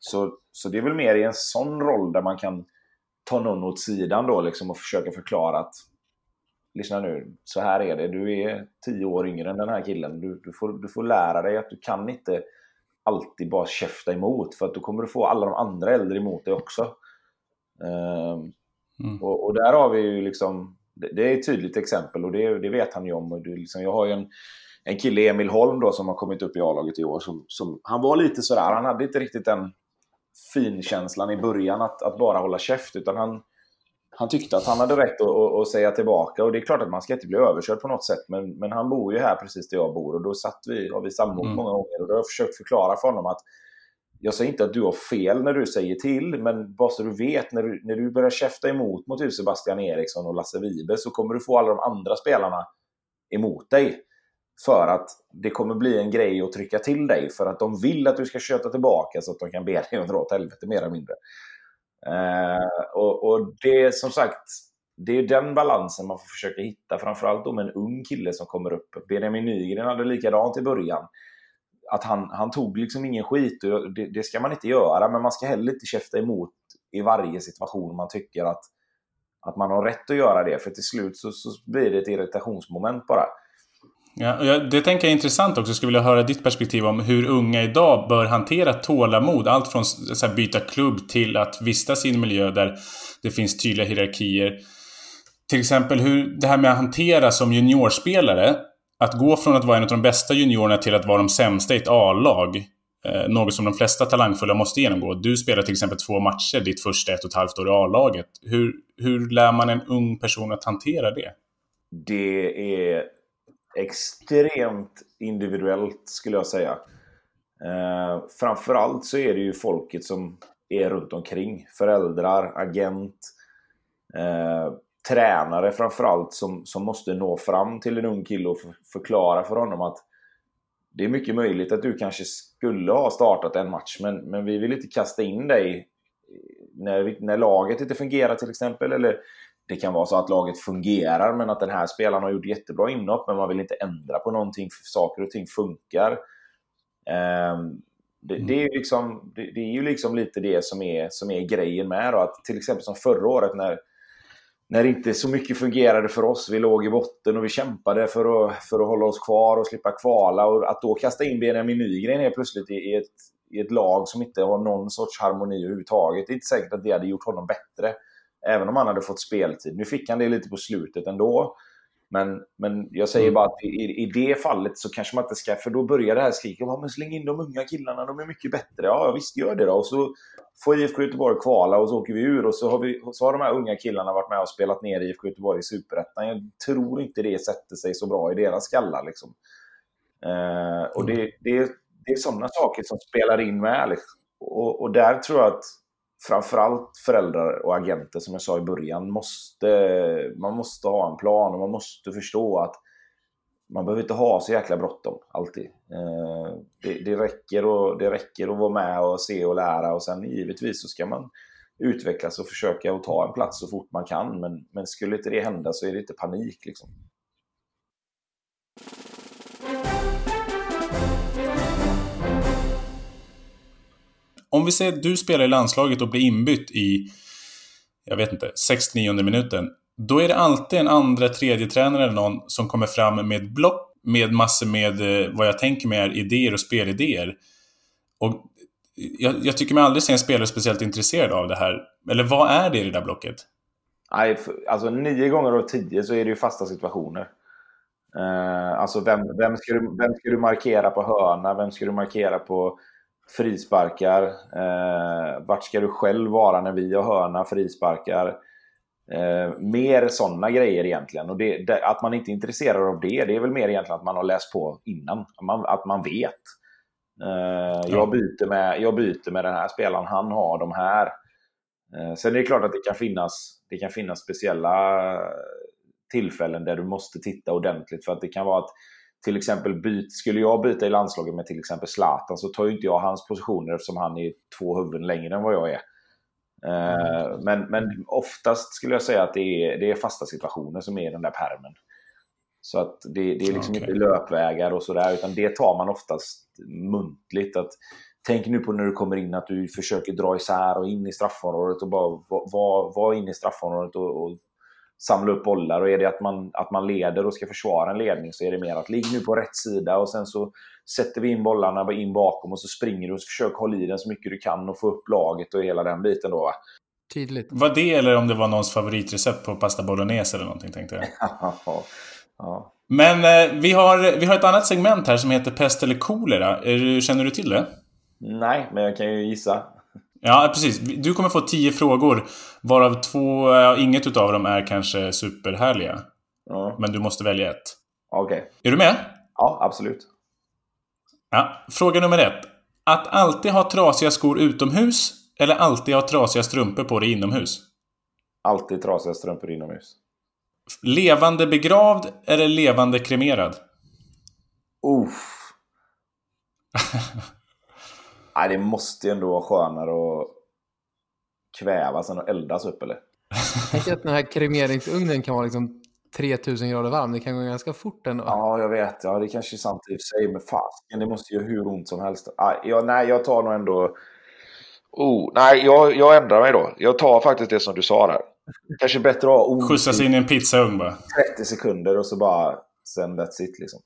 Speaker 3: Så, så det är väl mer i en sån roll där man kan ta någon åt sidan då liksom och försöka förklara att lyssna nu, så här är det. Du är tio år yngre än den här killen. Du, du, får, du får lära dig att du kan inte alltid bara käfta emot för att då kommer du få alla de andra äldre emot dig också. Um, mm. och, och, där har vi ju liksom, det, det, är ett tydligt exempel och det, det vet han ju om. Och det, liksom, jag har ju en, en kille, Emil Holm, då, som har kommit upp i A-laget i år. Som, som, han var lite sådär, han hade inte riktigt den finkänslan i början att, att bara hålla käft. Utan han, han tyckte att han hade rätt att, att, att, säga tillbaka. Och det är klart att man ska inte bli överkörd på något sätt. Men, men han bor ju här precis där jag bor. Och då satt vi, har vi samrått mm. många gånger. Och då har jag försökt förklara för honom att jag säger inte att du har fel när du säger till, men bara så du vet, när du, när du börjar käfta emot mot Sebastian Eriksson och Lasse Vibe så kommer du få alla de andra spelarna emot dig. För att det kommer bli en grej att trycka till dig, för att de vill att du ska köta tillbaka så att de kan be dig att dra åt helvete mer eller mindre. Eh, och, och det som sagt, det är den balansen man får försöka hitta, framförallt då med en ung kille som kommer upp. Benjamin Nygren hade likadant i början att han, han tog liksom ingen skit. Och det, det, ska man inte göra, men man ska heller inte käfta emot i varje situation man tycker att, att man har rätt att göra det. För till slut så, så blir det ett irritationsmoment bara.
Speaker 2: Ja, det tänker jag är intressant också. Jag skulle vilja höra ditt perspektiv om hur unga idag bör hantera tålamod. Allt från att byta klubb till att vistas i en miljö där det finns tydliga hierarkier. Till exempel hur det här med att hantera som juniorspelare att gå från att vara en av de bästa juniorerna till att vara de sämsta i ett A-lag, eh, något som de flesta talangfulla måste genomgå. Du spelar till exempel två matcher ditt första ett och ett halvt år i A-laget. Hur, hur lär man en ung person att hantera det?
Speaker 3: Det är extremt individuellt skulle jag säga. Eh, framförallt så är det ju folket som är runt omkring. Föräldrar, agent, eh, tränare framförallt som, som måste nå fram till en ung kille och förklara för honom att det är mycket möjligt att du kanske skulle ha startat en match men, men vi vill inte kasta in dig när, när laget inte fungerar till exempel. Eller det kan vara så att laget fungerar men att den här spelaren har gjort jättebra inhopp men man vill inte ändra på någonting för saker och ting funkar. Um, det, det, är liksom, det, det, är ju liksom lite det som är, som är grejen med då. Att till exempel som förra året när när inte så mycket fungerade för oss. Vi låg i botten och vi kämpade för att, för att hålla oss kvar och slippa kvala. Och att då kasta in Benjamin Nygren helt plötsligt i, i, ett, i ett lag som inte har någon sorts harmoni överhuvudtaget. Det är inte säkert att det hade gjort honom bättre. Även om han hade fått speltid. Nu fick han det lite på slutet ändå. Men, men jag säger mm. bara att i, i det fallet så kanske man inte ska, för då börjar det här skriket. Men släng in de unga killarna, de är mycket bättre. Ja, visst gör det då. Och så får IFK Göteborg kvala och så åker vi ur. Och så har, vi, så har de här unga killarna varit med och spelat ner IFK Göteborg i Superettan. Jag tror inte det sätter sig så bra i deras skallar. Liksom. Eh, och det, mm. det, det är sådana saker som spelar in med. Liksom. Och, och där tror jag att framförallt föräldrar och agenter, som jag sa i början, måste, man måste ha en plan och man måste förstå att man behöver inte ha så jäkla bråttom alltid. Eh, det, det, räcker och, det räcker att vara med och se och lära och sen givetvis så ska man utvecklas och försöka att ta en plats så fort man kan. Men, men skulle inte det hända så är det inte panik. Liksom.
Speaker 2: Om vi säger att du spelar i landslaget och blir inbytt i, jag vet inte, 69 minuten. Då är det alltid en andra, tredje tränare eller någon som kommer fram med block med massor med eh, vad jag tänker mig är idéer och spelidéer. Och jag, jag tycker mig aldrig se en spelare speciellt intresserad av det här. Eller vad är det i det där blocket?
Speaker 3: Nej, alltså nio gånger av tio så är det ju fasta situationer. Uh, alltså vem, vem, ska du, vem ska du markera på hörna? Vem ska du markera på frisparkar. Eh, vart ska du själv vara när vi har hörna, frisparkar? Eh, mer sådana grejer egentligen. Och det, det, att man inte är intresserad av det, det är väl mer egentligen att man har läst på innan. Att man, att man vet. Eh, jag, byter med, jag byter med den här spelaren, han har de här. Eh, sen är det klart att det kan finnas, det kan finnas speciella tillfällen där du måste titta ordentligt. För att det kan vara att till exempel byt, skulle jag byta i landslaget med till exempel Zlatan så tar ju inte jag hans positioner eftersom han är två huvuden längre än vad jag är. Uh, men, men oftast skulle jag säga att det är, det är fasta situationer som är den där permen. Så att det, det är liksom okay. inte löpvägar och sådär, utan det tar man oftast muntligt. Att, tänk nu på när du kommer in att du försöker dra isär och in i straffområdet och bara vara var inne i straffområdet och, och samla upp bollar. Och är det att man, att man leder och ska försvara en ledning så är det mer att ligg nu på rätt sida och sen så sätter vi in bollarna in bakom och så springer du och försöker hålla i den så mycket du kan och få upp laget och hela den biten då.
Speaker 1: Tydligt.
Speaker 2: Var det eller om det var någons favoritrecept på pasta bolognese eller någonting tänkte jag. ja. Men eh, vi, har, vi har ett annat segment här som heter pest eller kolera. Känner du till det?
Speaker 3: Nej, men jag kan ju gissa.
Speaker 2: Ja, precis. Du kommer få tio frågor, varav två, inget utav dem är kanske superhärliga.
Speaker 3: Ja.
Speaker 2: Men du måste välja ett.
Speaker 3: Okej.
Speaker 2: Är du med?
Speaker 3: Ja, absolut.
Speaker 2: Ja. Fråga nummer ett. Att alltid ha trasiga skor utomhus eller alltid ha trasiga strumpor på dig inomhus?
Speaker 3: Alltid trasiga strumpor inomhus.
Speaker 2: Levande begravd eller levande kremerad?
Speaker 3: Uff. Nej, det måste ju ändå vara skönare att kvävas än att eldas upp, eller?
Speaker 1: Tänk att den här kremeringsugnen kan vara liksom 3000 grader varm. Det kan gå ganska fort ändå.
Speaker 3: Ja, jag vet. Ja, det kanske är sant i och för sig, men fasken, det måste göra hur ont som helst. Ah, ja, nej, jag tar nog ändå... Oh, nej, jag, jag ändrar mig då. Jag tar faktiskt det som du sa där. Kanske bättre att ha ont
Speaker 2: Skjutsas in i en pizzaugn bara.
Speaker 3: 30 sekunder och så bara... Sen that's it, liksom.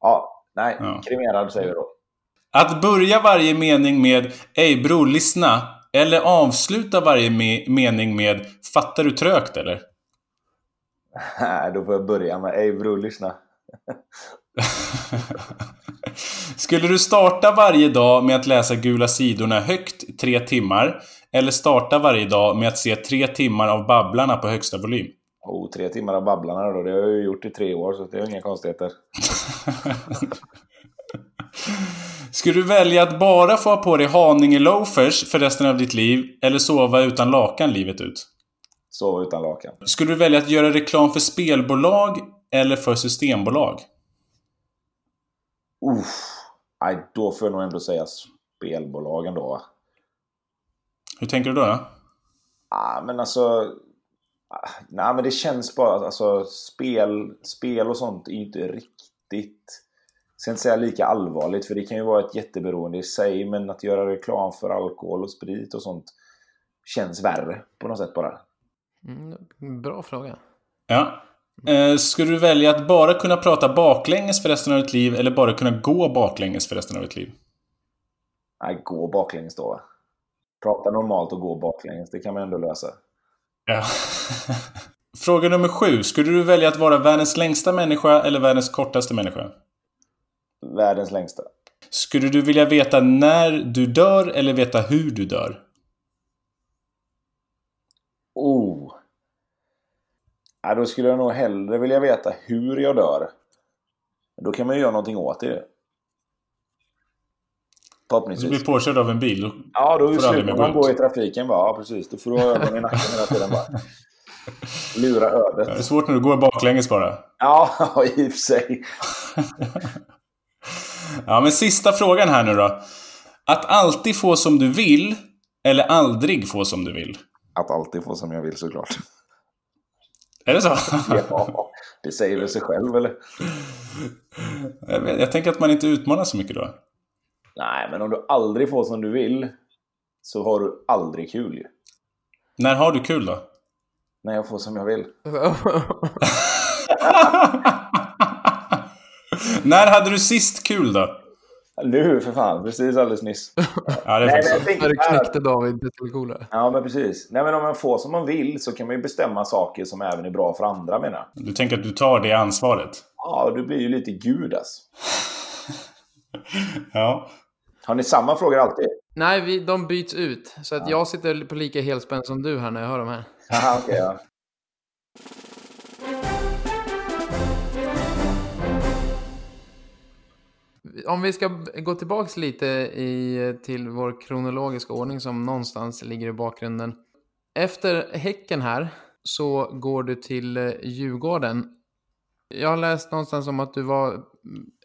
Speaker 3: Ja, nej.
Speaker 2: Ja.
Speaker 3: Kremerad säger vi då.
Speaker 2: Att börja varje mening med Ey bror, lyssna. Eller avsluta varje me mening med Fattar du trögt eller?
Speaker 3: Nej, då får jag börja med Ey bror, lyssna.
Speaker 2: Skulle du starta varje dag med att läsa Gula sidorna högt tre timmar? Eller starta varje dag med att se tre timmar av Babblarna på högsta volym?
Speaker 3: Oh, tre timmar av Babblarna då. Det har jag ju gjort i tre år, så det är inga konstigheter.
Speaker 2: Skulle du välja att bara få ha på dig Haninge loafers för resten av ditt liv? Eller sova utan lakan livet ut?
Speaker 3: Sova utan lakan.
Speaker 2: Skulle du välja att göra reklam för spelbolag eller för systembolag?
Speaker 3: Uff. Nej, då får jag nog ändå säga spelbolagen då.
Speaker 2: Hur tänker du då? då?
Speaker 3: Ah, men alltså... ah, Nej, men det känns bara... Alltså, spel, spel och sånt är ju inte riktigt... Jag ska inte säga lika allvarligt, för det kan ju vara ett jätteberoende i sig. Men att göra reklam för alkohol och sprit och sånt känns värre på något sätt bara.
Speaker 1: Mm, bra fråga.
Speaker 2: Ja. Eh, skulle du välja att bara kunna prata baklänges för resten av ditt liv eller bara kunna gå baklänges för resten av ditt liv?
Speaker 3: Nej, gå baklänges då. va? Prata normalt och gå baklänges, det kan man ändå lösa.
Speaker 2: Ja. Fråga nummer sju. Skulle du välja att vara världens längsta människa eller världens kortaste människa?
Speaker 3: Världens längsta.
Speaker 2: Skulle du vilja veta när du dör eller veta hur du dör?
Speaker 3: Oh! Ja, då skulle jag nog hellre vilja veta hur jag dör. Då kan man ju göra någonting åt det.
Speaker 2: Du
Speaker 3: Förhoppningsvis.
Speaker 2: blir påkörd av en bil.
Speaker 3: Ja, då
Speaker 2: du
Speaker 3: slutar man
Speaker 2: gå
Speaker 3: i trafiken bara. Ja, precis. Då får du ha ögonen i nacken hela tiden bara. Lura
Speaker 2: Det är
Speaker 3: ödet.
Speaker 2: svårt när du går baklänges bara.
Speaker 3: Ja, i och för sig.
Speaker 2: Ja, men sista frågan här nu då. Att alltid få som du vill eller aldrig få som du vill?
Speaker 3: Att alltid få som jag vill såklart.
Speaker 2: Är det så?
Speaker 3: Ja, det säger väl sig själv eller?
Speaker 2: Jag, vet, jag tänker att man inte utmanar så mycket då.
Speaker 3: Nej, men om du aldrig får som du vill så har du aldrig kul ju.
Speaker 2: När har du kul då?
Speaker 3: När jag får som jag vill.
Speaker 2: När hade du sist kul då?
Speaker 3: Nu för fan, precis alldeles nyss.
Speaker 2: Ja, det är
Speaker 3: Nej, men
Speaker 2: faktiskt
Speaker 3: jag tänker
Speaker 1: När du knäckte David Bettelcola.
Speaker 3: Ja, men precis. Nej, men om man får som man vill så kan man ju bestämma saker som även är bra för andra menar.
Speaker 2: Du tänker att du tar det ansvaret?
Speaker 3: Ja, du blir ju lite gud alltså.
Speaker 2: Ja.
Speaker 3: Har ni samma frågor alltid?
Speaker 1: Nej, vi, de byts ut. Så att jag sitter på lika helspänn som du här när jag hör de här.
Speaker 3: Aha, okej, ja.
Speaker 1: Om vi ska gå tillbaks lite i, till vår kronologiska ordning som någonstans ligger i bakgrunden. Efter Häcken här så går du till eh, Djurgården. Jag har läst någonstans om att du var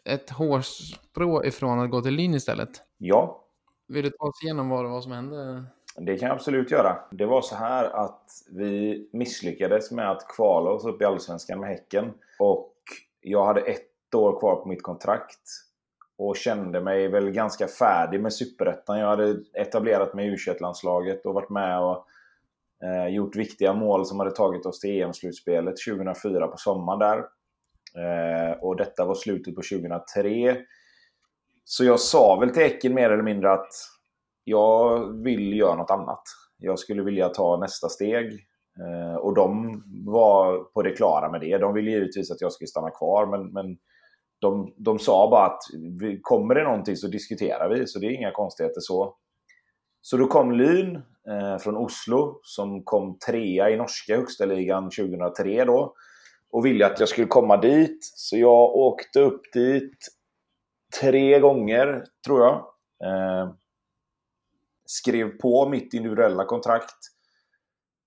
Speaker 1: ett hårstrå ifrån att gå till Lyn istället.
Speaker 3: Ja,
Speaker 1: Vill du ta oss igenom vad det var som hände?
Speaker 3: det kan jag absolut göra. Det var så här att vi misslyckades med att kvala oss upp i Allsvenskan med Häcken. Och jag hade ett år kvar på mitt kontrakt. Och kände mig väl ganska färdig med Superettan. Jag hade etablerat mig i u landslaget och varit med och eh, gjort viktiga mål som hade tagit oss till EM-slutspelet 2004 på sommaren där. Eh, och detta var slutet på 2003. Så jag sa väl till Häcken mer eller mindre att jag vill göra något annat. Jag skulle vilja ta nästa steg. Eh, och de var på det klara med det. De ville givetvis att jag skulle stanna kvar, men, men de, de sa bara att vi, kommer det någonting så diskuterar vi, så det är inga konstigheter så. Så då kom Lyn eh, från Oslo som kom trea i norska högsta ligan 2003 då. Och ville att jag skulle komma dit. Så jag åkte upp dit tre gånger, tror jag. Eh, skrev på mitt individuella kontrakt.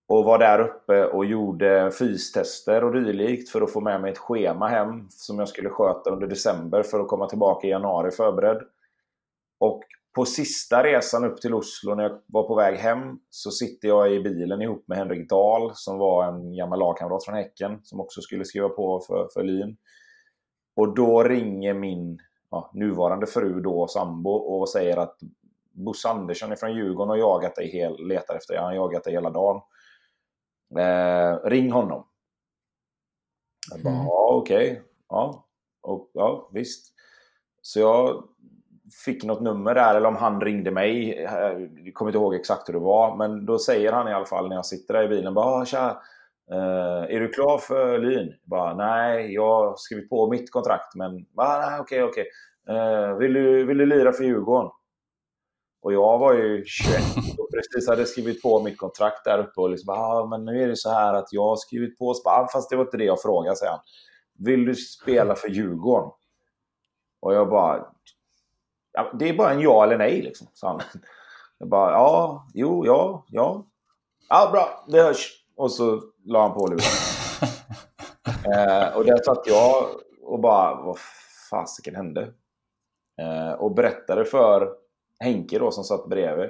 Speaker 3: Och var där uppe och gjorde fystester och dylikt för att få med mig ett schema hem som jag skulle sköta under december för att komma tillbaka i januari förberedd. Och på sista resan upp till Oslo när jag var på väg hem så sitter jag i bilen ihop med Henrik Dahl som var en gammal lagkamrat från Häcken som också skulle skriva på för, för Lyn. Och då ringer min ja, nuvarande fru då, sambo, och säger att Bosse Andersson är från Djurgården och jagat dig hel, letar efter dig. Han har jagat dig hela dagen. Eh, ring honom. Jag bara, mm. ja okej. Okay. Ja, och, ja, visst. Så jag fick något nummer där, eller om han ringde mig. Jag kommer inte ihåg exakt hur det var. Men då säger han i alla fall när jag sitter där i bilen. Bara, tja, Uh, är du klar för Lyn? Bara, nej, jag har skrivit på mitt kontrakt. Men okej, okej. Okay, okay. uh, vill, du, vill du lira för Djurgården? Och jag var ju 21 och precis hade skrivit på mitt kontrakt där uppe. Och liksom, ah, men nu är det så här att jag har skrivit på. Så ah, fast det var inte det jag frågade, säger han. Vill du spela för Djurgården? Och jag bara... Ja, det är bara en ja eller nej, liksom, sa han. Jag bara, ja, jo, ja, ja. Ja, bra, det hörs. Och så la han på luren. eh, och där satt jag och bara, vad fasiken hände? Eh, och berättade för Henke då som satt bredvid.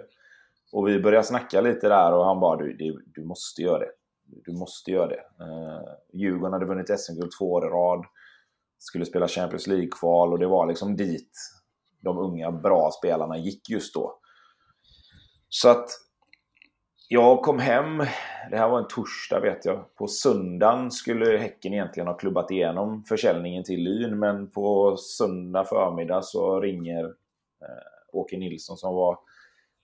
Speaker 3: Och vi började snacka lite där och han bara, du, du, du måste göra det. Du måste göra det. Eh, Djurgården hade vunnit SM-guld två år i rad. Skulle spela Champions League-kval och det var liksom dit de unga bra spelarna gick just då. Så att jag kom hem, det här var en torsdag vet jag. På söndagen skulle Häcken egentligen ha klubbat igenom försäljningen till Lyn, men på söndag förmiddag så ringer eh, Åke Nilsson som var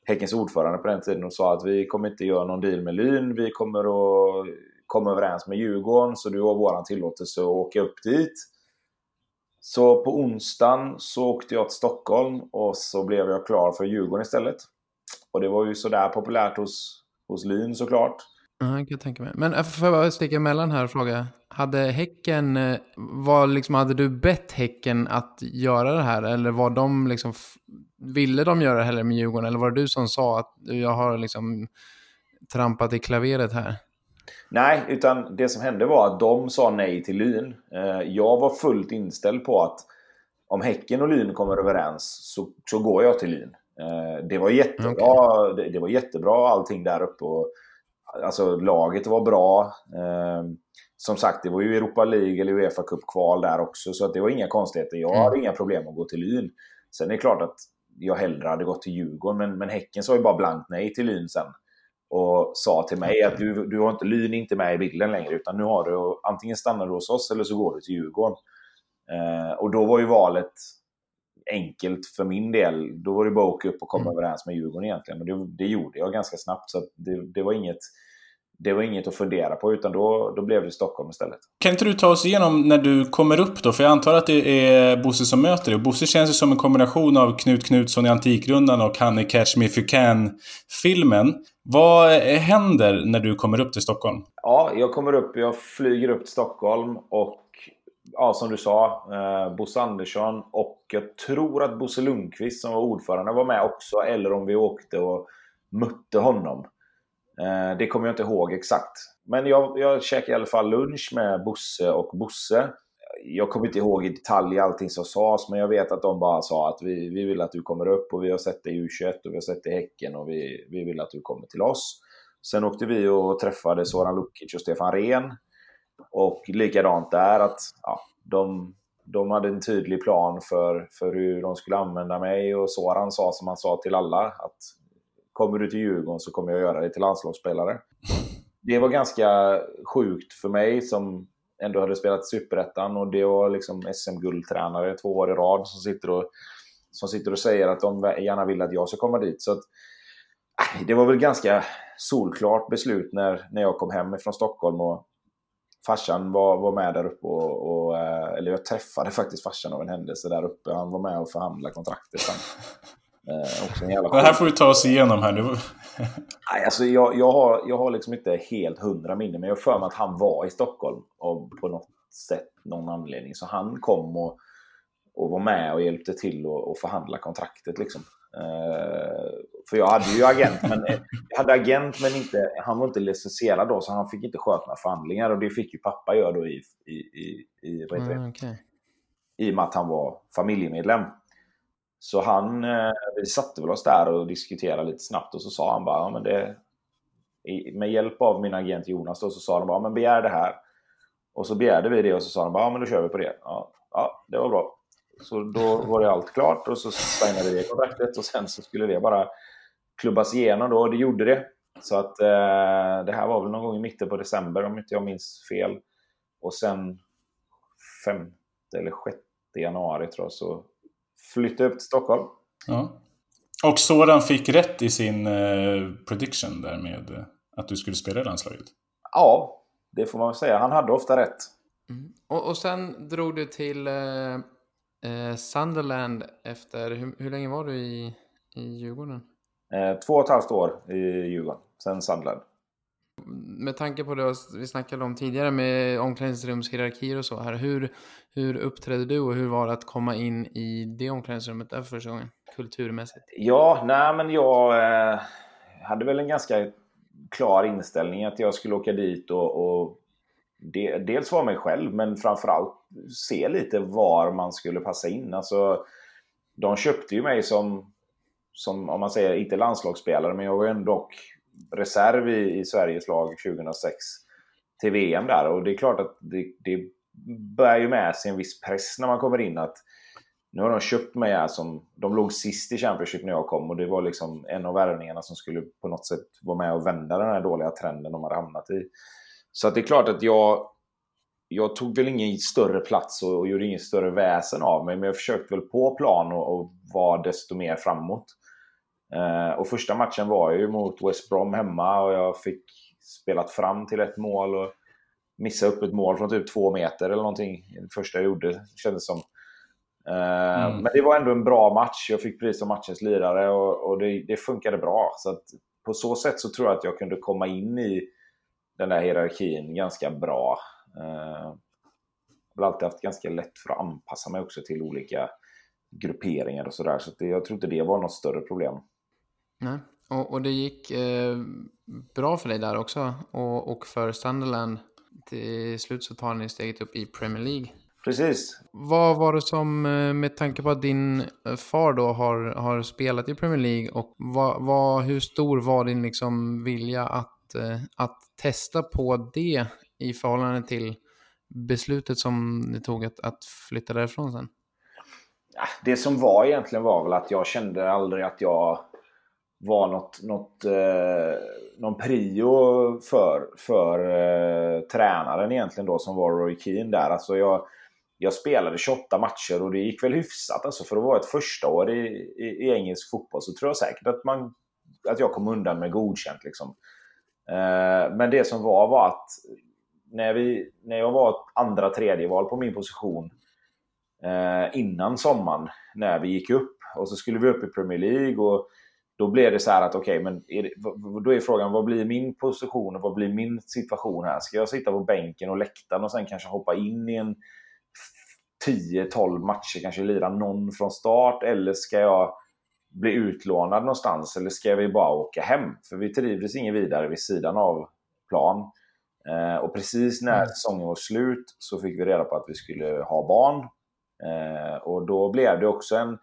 Speaker 3: Häckens ordförande på den tiden och sa att vi kommer inte göra någon deal med Lyn, vi kommer att komma överens med Djurgården så du har våran tillåtelse att åka upp dit. Så på onsdagen så åkte jag till Stockholm och så blev jag klar för Djurgården istället. Och det var ju sådär populärt hos hos Lyn såklart.
Speaker 1: Ja, jag kan tänka mig. Men äh, får jag bara sticka emellan här och fråga. Hade Häcken, eh, var liksom, hade du bett Häcken att göra det här? Eller var de liksom, ville de göra det hellre med Djurgården? Eller var det du som sa att jag har liksom trampat i klaveret här?
Speaker 3: Nej, utan det som hände var att de sa nej till Lyn. Eh, jag var fullt inställd på att om Häcken och Lyn kommer överens så, så går jag till Lyn. Eh, det var jättebra, okay. det, det, var jättebra allting där uppe. Och, alltså laget var bra. Ehm, som sagt, det var ju Europa League eller Uefa Cup-kval där också, så att det var inga konstigheter. Jag mm. hade inga problem att gå till Lyn. Sen är det klart att jag hellre hade gått till Djurgården, men, men Häcken sa ju bara blankt nej till Lyn sen. Och sa till mig att du, du har inte, Lyn inte med i bilden längre, utan nu har du antingen stannar du hos oss eller så går du till Djurgården. Eh, och då var ju valet enkelt för min del. Då var det bara att åka upp och komma mm. överens med Djurgården egentligen. Och det, det gjorde jag ganska snabbt. Så det, det, var inget, det var inget att fundera på, utan då, då blev det Stockholm istället.
Speaker 2: Kan inte du ta oss igenom när du kommer upp då? För jag antar att det är Bosse som möter dig. Och Bosse känns ju som en kombination av Knut Knutsson i Antikrundan och han i Catch Me If You Can-filmen. Vad händer när du kommer upp till Stockholm?
Speaker 3: Ja, jag kommer upp, jag flyger upp till Stockholm och ja, som du sa, eh, Bosse Andersson och jag tror att Bosse Lundqvist som var ordförande var med också, eller om vi åkte och mötte honom. Eh, det kommer jag inte ihåg exakt. Men jag, jag käkade i alla fall lunch med Bosse och Bosse. Jag kommer inte ihåg i detalj allting som sades, men jag vet att de bara sa att vi, vi vill att du kommer upp och vi har sett dig i U21 och vi har sett dig i Häcken och vi, vi vill att du kommer till oss. Sen åkte vi och träffade Soran Lukic och Stefan Rehn och likadant där att ja, de, de hade en tydlig plan för, för hur de skulle använda mig och Soran sa som han sa till alla att kommer du till Djurgården så kommer jag göra dig till landslagsspelare. Det var ganska sjukt för mig som ändå hade spelat Superettan och det var liksom SM-guldtränare två år i rad som sitter och, som sitter och säger att de gärna vill att jag ska komma dit. Så att, äh, det var väl ganska solklart beslut när, när jag kom hem från Stockholm och farsan var, var med där uppe och, och, äh, eller jag träffade faktiskt farsan av en händelse där uppe. Han var med och förhandlade kontraktet sen. Eh, också en jävla
Speaker 2: Det här får vi ta oss igenom här nu.
Speaker 3: Nej, alltså jag, jag, har, jag har liksom inte helt hundra minne, men jag har för mig att han var i Stockholm och på något sätt, någon anledning. Så han kom och, och var med och hjälpte till att förhandla kontraktet. Liksom. Uh, för jag hade ju agent, men, jag hade agent men inte, han var inte licensierad då, så han fick inte sköta några förhandlingar. Och det fick ju pappa göra då i, i, i, i?
Speaker 1: Mm, okay.
Speaker 3: I och med att han var familjemedlem. Så han, eh, vi satte väl oss där och diskuterade lite snabbt och så sa han bara, ja, men det, med hjälp av min agent Jonas då, så sa de bara, men begär det här. Och så begärde vi det och så sa de bara, ja men då kör vi på det. Ja, ja det var bra. Så då var det allt klart och så signade vi kontraktet och sen så skulle det bara klubbas igenom då och det gjorde det. Så att eh, det här var väl någon gång i mitten på december om inte jag minns fel. Och sen 5 eller 6 januari tror jag så flyttade jag upp till Stockholm.
Speaker 2: Ja. Och Soran fick rätt i sin eh, prediction där med eh, att du skulle spela i landslaget?
Speaker 3: Ja, det får man väl säga. Han hade ofta rätt.
Speaker 1: Mm. Och, och sen drog du till eh, eh, Sunderland efter... Hur, hur, länge var du i, i Djurgården?
Speaker 3: Eh, två och ett halvt år i Djurgården, sen Sunderland.
Speaker 1: Med tanke på det vi snackade om tidigare med omklädningsrumshierarkier och så här. Hur, hur uppträdde du och hur var det att komma in i det omklädningsrummet där för första gången? Kulturmässigt.
Speaker 3: Ja, nej men jag eh, hade väl en ganska klar inställning att jag skulle åka dit och, och de, dels vara mig själv men framförallt se lite var man skulle passa in. Alltså, de köpte ju mig som, som, om man säger, inte landslagsspelare, men jag var ändå reserv i, i Sveriges lag 2006 till VM där. Och det är klart att det, det bär ju med sig en viss press när man kommer in att nu har de köpt mig här som... De låg sist i Championship när jag kom och det var liksom en av värvningarna som skulle på något sätt vara med och vända den här dåliga trenden de hade hamnat i. Så att det är klart att jag... Jag tog väl ingen större plats och, och gjorde ingen större väsen av mig, men jag försökte väl på plan och, och vara desto mer framåt. Eh, och första matchen var ju mot West Brom hemma och jag fick spelat fram till ett mål och missa upp ett mål från typ två meter eller någonting. Det första jag gjorde, kändes som. Eh, mm. Men det var ändå en bra match. Jag fick pris som matchens lirare och, och det, det, funkade bra. Så på så sätt så tror jag att jag kunde komma in i den där hierarkin ganska bra. Eh, jag har alltid haft ganska lätt för att anpassa mig också till olika grupperingar och sådär. Så, så jag tror inte det var något större problem.
Speaker 1: Nej, och, och det gick eh, bra för dig där också. Och, och för Sunderland, till slut så tar ni steget upp i Premier League.
Speaker 3: Precis.
Speaker 1: Vad var det som, eh, med tanke på att din eh, far då har, har spelat i Premier League, och vad, vad, hur stor var din liksom vilja att, eh, att testa på det i förhållande till beslutet som ni tog att, att flytta därifrån sen?
Speaker 3: Det som var egentligen var väl att jag kände aldrig att jag var något, något, eh, någon prio för, för eh, tränaren egentligen då som var Roy Keane där. Alltså jag, jag spelade 28 matcher och det gick väl hyfsat. Alltså för att vara ett första år i, i, i engelsk fotboll så tror jag säkert att, man, att jag kom undan med godkänt. Liksom. Eh, men det som var var att när, vi, när jag var andra, tredje val på min position eh, innan sommaren när vi gick upp och så skulle vi upp i Premier League och då blev det så här att okej, okay, men är det, då är frågan vad blir min position och vad blir min situation här? Ska jag sitta på bänken och läktaren och sen kanske hoppa in i en 10-12 matcher, kanske lira någon från start eller ska jag bli utlånad någonstans eller ska vi bara åka hem? För vi trivdes inget vidare vid sidan av plan. Eh, och precis när mm. säsongen var slut så fick vi reda på att vi skulle ha barn. Eh, och då blev det också en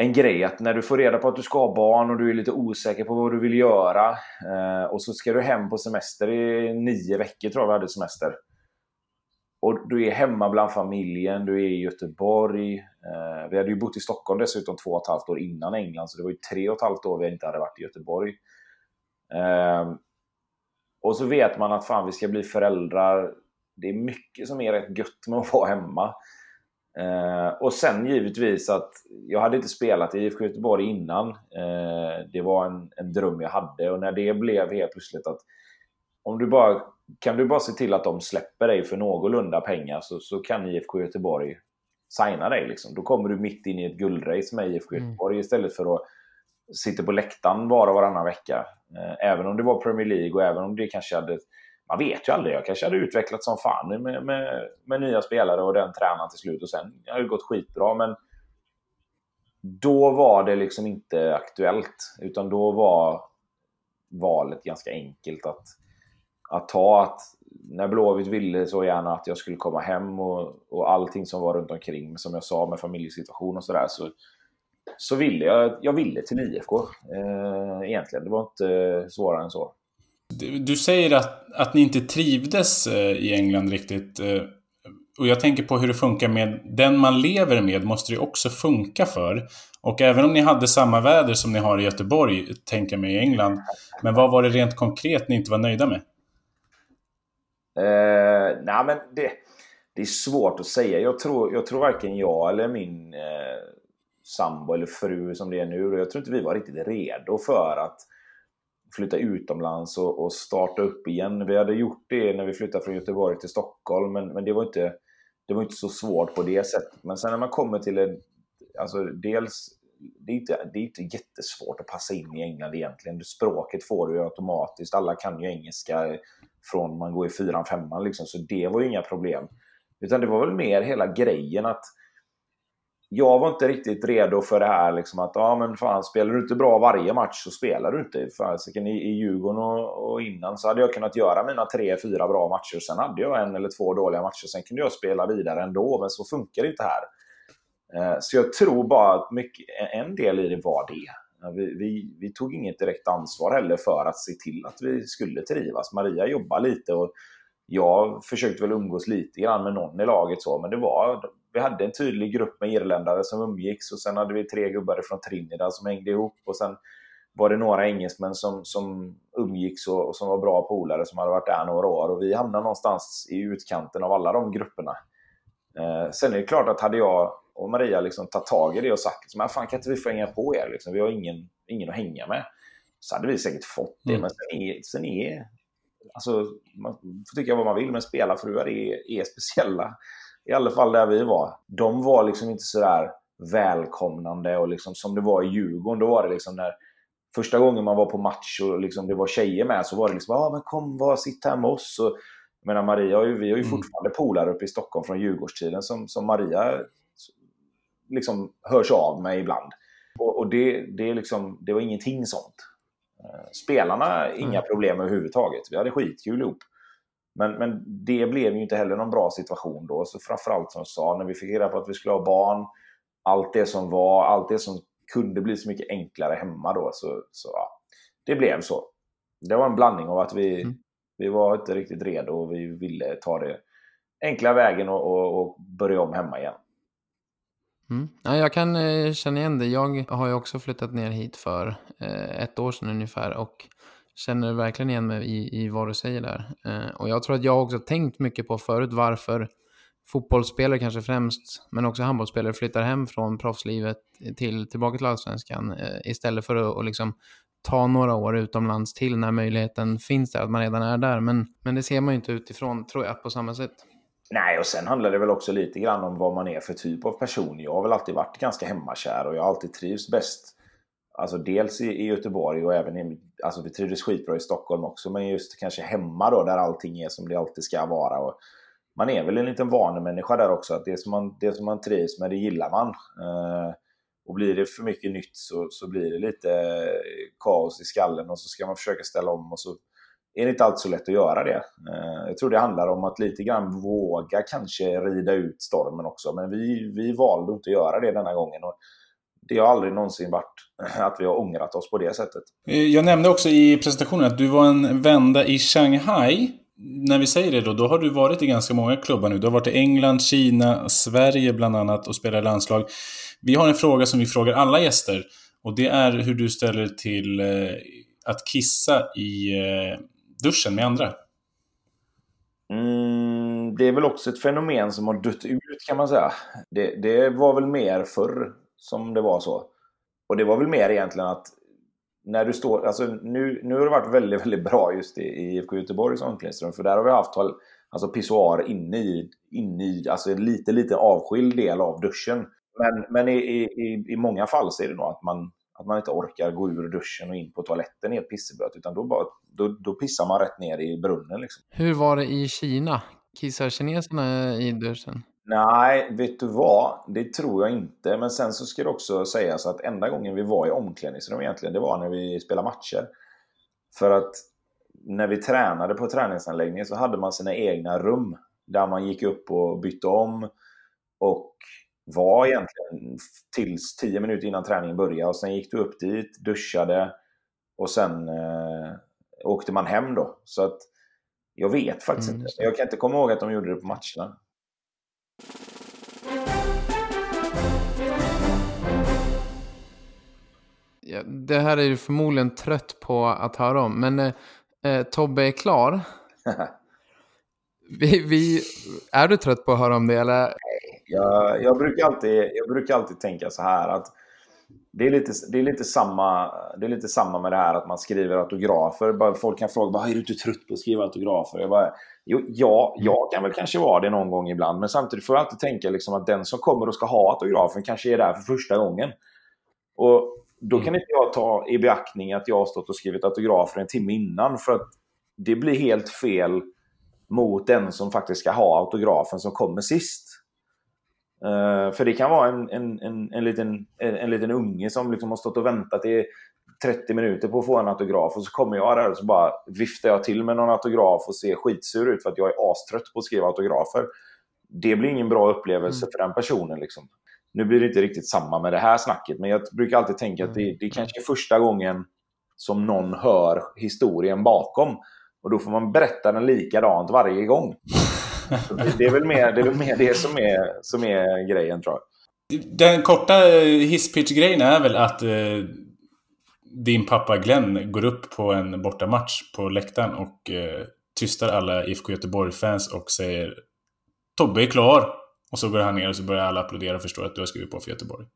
Speaker 3: en grej att när du får reda på att du ska ha barn och du är lite osäker på vad du vill göra eh, och så ska du hem på semester i nio veckor tror jag vi hade semester. Och du är hemma bland familjen, du är i Göteborg. Eh, vi hade ju bott i Stockholm dessutom två och ett halvt år innan England så det var ju tre och ett halvt år vi inte hade varit i Göteborg. Eh, och så vet man att fan vi ska bli föräldrar. Det är mycket som är rätt gött med att vara hemma. Eh, och sen givetvis att jag hade inte spelat i IFK Göteborg innan. Eh, det var en, en dröm jag hade och när det blev helt plötsligt att om du bara, kan du bara se till att de släpper dig för någorlunda pengar så, så kan IFK Göteborg signa dig. Liksom. Då kommer du mitt in i ett guldrace med IFK
Speaker 1: Mm.
Speaker 3: Göteborg istället för att sitta på läktaren bara varannan vecka. Eh, även om det var Premier League och även om det kanske hade... Man vet ju aldrig. Jag kanske hade utvecklats som fan med, med, med nya spelare och den tränaren till slut. Och sen har det gått skitbra. Men då var det liksom inte aktuellt. Utan då var valet ganska enkelt att, att ta. Att när Blåvitt ville så gärna att jag skulle komma hem och, och allting som var runt omkring, som jag sa med familjesituation och sådär, så, så ville jag, jag ville till IFK eh, egentligen. Det var inte svårare än så.
Speaker 2: Du, säger att, att ni inte trivdes eh, i England riktigt. Eh, och jag tänker på hur det funkar med den man lever med måste det också funka för. Och även om ni hade samma väder som ni har i Göteborg, tänker jag mig i England. Men vad var det rent konkret ni inte var nöjda med?
Speaker 3: Uh, nej, men det, det är svårt att säga. Jag tror, jag tror varken jag eller min eh, sambo eller fru som det är nu, och jag tror inte vi var riktigt redo för att flytta utomlands och, och starta upp igen. Vi hade gjort det när vi flyttade från Göteborg till Stockholm, men, men det, var inte, det var inte så svårt på det sättet. Men sen när man kommer till en... Alltså dels, det är, inte, det är inte jättesvårt att passa in i England egentligen. Språket får du ju automatiskt. Alla kan ju engelska från man går i fyran, femman liksom, så det var ju inga problem. Utan det var väl mer hela grejen att jag var inte riktigt redo för det här liksom att ja men fan spelar du inte bra varje match så spelar du inte. Fasiken i, i Djurgården och, och innan så hade jag kunnat göra mina tre, fyra bra matcher. Sen hade jag en eller två dåliga matcher. Sen kunde jag spela vidare ändå, men så funkar det inte här. Eh, så jag tror bara att mycket, en del i det var det. Vi, vi, vi, tog inget direkt ansvar heller för att se till att vi skulle trivas. Maria jobbade lite och jag försökte väl umgås lite grann med någon i laget så, men det var, vi hade en tydlig grupp med irländare som umgicks och sen hade vi tre gubbar från Trinidad som hängde ihop och sen var det några engelsmän som, som umgicks och, och som var bra polare som hade varit där några år och vi hamnade någonstans i utkanten av alla de grupperna. Eh, sen är det klart att hade jag och Maria liksom tagit tag i det och sagt liksom, fan kan inte vi få hänga på er? Liksom, vi har ingen, ingen att hänga med. Så hade vi säkert fått det. Mm. Men sen är, sen är alltså, man får tycka vad man vill, men spelarfruar är, är speciella. I alla fall där vi var. De var liksom inte sådär välkomnande och liksom som det var i Djurgården. Då var det liksom när första gången man var på match och liksom det var tjejer med så var det liksom ja men kom, var, sitt här med oss. Och, menar, Maria har ju, vi har ju fortfarande polare uppe i Stockholm från Djurgårdstiden som, som Maria liksom hörs av med ibland. Och, och det, det, liksom, det var ingenting sånt. Spelarna, inga problem överhuvudtaget. Vi hade skitkul ihop. Men, men det blev ju inte heller någon bra situation då. Så framförallt som jag sa, när vi fick reda på att vi skulle ha barn, allt det som var, allt det som kunde bli så mycket enklare hemma då. Så, så ja, det blev så. Det var en blandning av att vi, mm. vi var inte riktigt redo och vi ville ta det enkla vägen och, och, och börja om hemma igen.
Speaker 1: Mm. Ja, jag kan eh, känna igen det. Jag har ju också flyttat ner hit för eh, ett år sedan ungefär och känner verkligen igen mig i, i vad du säger där. Eh, och jag tror att jag också tänkt mycket på förut varför fotbollsspelare kanske främst, men också handbollsspelare flyttar hem från proffslivet till, tillbaka till allsvenskan eh, istället för att och liksom ta några år utomlands till när möjligheten finns där, att man redan är där. Men, men det ser man ju inte utifrån, tror jag, på samma sätt.
Speaker 3: Nej, och sen handlar det väl också lite grann om vad man är för typ av person. Jag har väl alltid varit ganska hemmakär och jag har alltid trivs bäst. Alltså dels i, i Göteborg och även i, alltså vi trivdes skitbra i Stockholm också, men just kanske hemma då där allting är som det alltid ska vara. Och man är väl en liten vanemänniska där också, att det som man, det som man trivs med, det gillar man. Eh, och blir det för mycket nytt så, så blir det lite eh, kaos i skallen och så ska man försöka ställa om och så är det inte alltid så lätt att göra det. Eh, jag tror det handlar om att lite grann våga kanske rida ut stormen också. Men vi, vi valde inte att göra det denna gången. Och det har aldrig någonsin varit att vi har ångrat oss på det sättet.
Speaker 2: Jag nämnde också i presentationen att du var en vända i Shanghai. När vi säger det då, då har du varit i ganska många klubbar nu. Du har varit i England, Kina, Sverige bland annat och spelat landslag. Vi har en fråga som vi frågar alla gäster. Och det är hur du ställer till att kissa i duschen med andra?
Speaker 3: Mm, det är väl också ett fenomen som har dött ut kan man säga. Det, det, var väl mer förr som det var så. Och det var väl mer egentligen att när du står, alltså nu, nu har det varit väldigt, väldigt bra just i, i IFK Göteborgs omklädningsrum. För där har vi haft alltså pissoar inne i, inne i alltså en lite, lite avskild del av duschen. Men, men i, i, i många fall så är det nog att man, att man inte orkar gå ur duschen och in på toaletten helt pisseblöt. Utan då, bara, då, då pissar man rätt ner i brunnen. Liksom.
Speaker 1: Hur var det i Kina? Kissar kineserna i duschen?
Speaker 3: Nej, vet du vad? Det tror jag inte. Men sen så ska det också sägas att enda gången vi var i omklädningsrum egentligen, det var när vi spelade matcher. För att när vi tränade på träningsanläggningen så hade man sina egna rum där man gick upp och bytte om och var egentligen tills 10 minuter innan träningen började. Och sen gick du upp dit, duschade och sen eh, åkte man hem då. Så att jag vet faktiskt mm. inte. Jag kan inte komma ihåg att de gjorde det på matcherna.
Speaker 1: Ja, det här är du förmodligen trött på att höra om, men eh, eh Tobbe är klar. vi, vi, är du trött på att höra om det eller?
Speaker 3: Jag, jag, brukar alltid, jag brukar alltid tänka så här att det är, lite, det, är lite samma, det är lite samma med det här att man skriver autografer. folk kan fråga, är du inte trött på att skriva autografer? Jag bara, jo, ja, jag kan väl kanske vara det någon gång ibland. Men samtidigt får jag alltid tänka liksom att den som kommer och ska ha autografen kanske är där för första gången. Och då kan mm. inte jag ta i beaktning att jag har stått och skrivit autografer en timme innan. För att det blir helt fel mot den som faktiskt ska ha autografen som kommer sist. Uh, för det kan vara en, en, en, en, liten, en, en liten unge som liksom har stått och väntat i 30 minuter på att få en autograf och så kommer jag där och så bara viftar jag till med någon autograf och ser skitsur ut för att jag är astrött på att skriva autografer. Det blir ingen bra upplevelse mm. för den personen. Liksom. Nu blir det inte riktigt samma med det här snacket, men jag brukar alltid tänka att det, mm. det kanske är första gången som någon hör historien bakom. Och då får man berätta den likadant varje gång. Det är väl mer det, är väl mer det som, är, som är grejen tror jag.
Speaker 2: Den korta hisspitch-grejen är väl att eh, din pappa Glenn går upp på en bortamatch på läktaren och eh, tystar alla IFK Göteborg-fans och säger Tobbe är klar. Och så går han ner och så börjar alla applådera och förstår att du har skrivit på för Göteborg.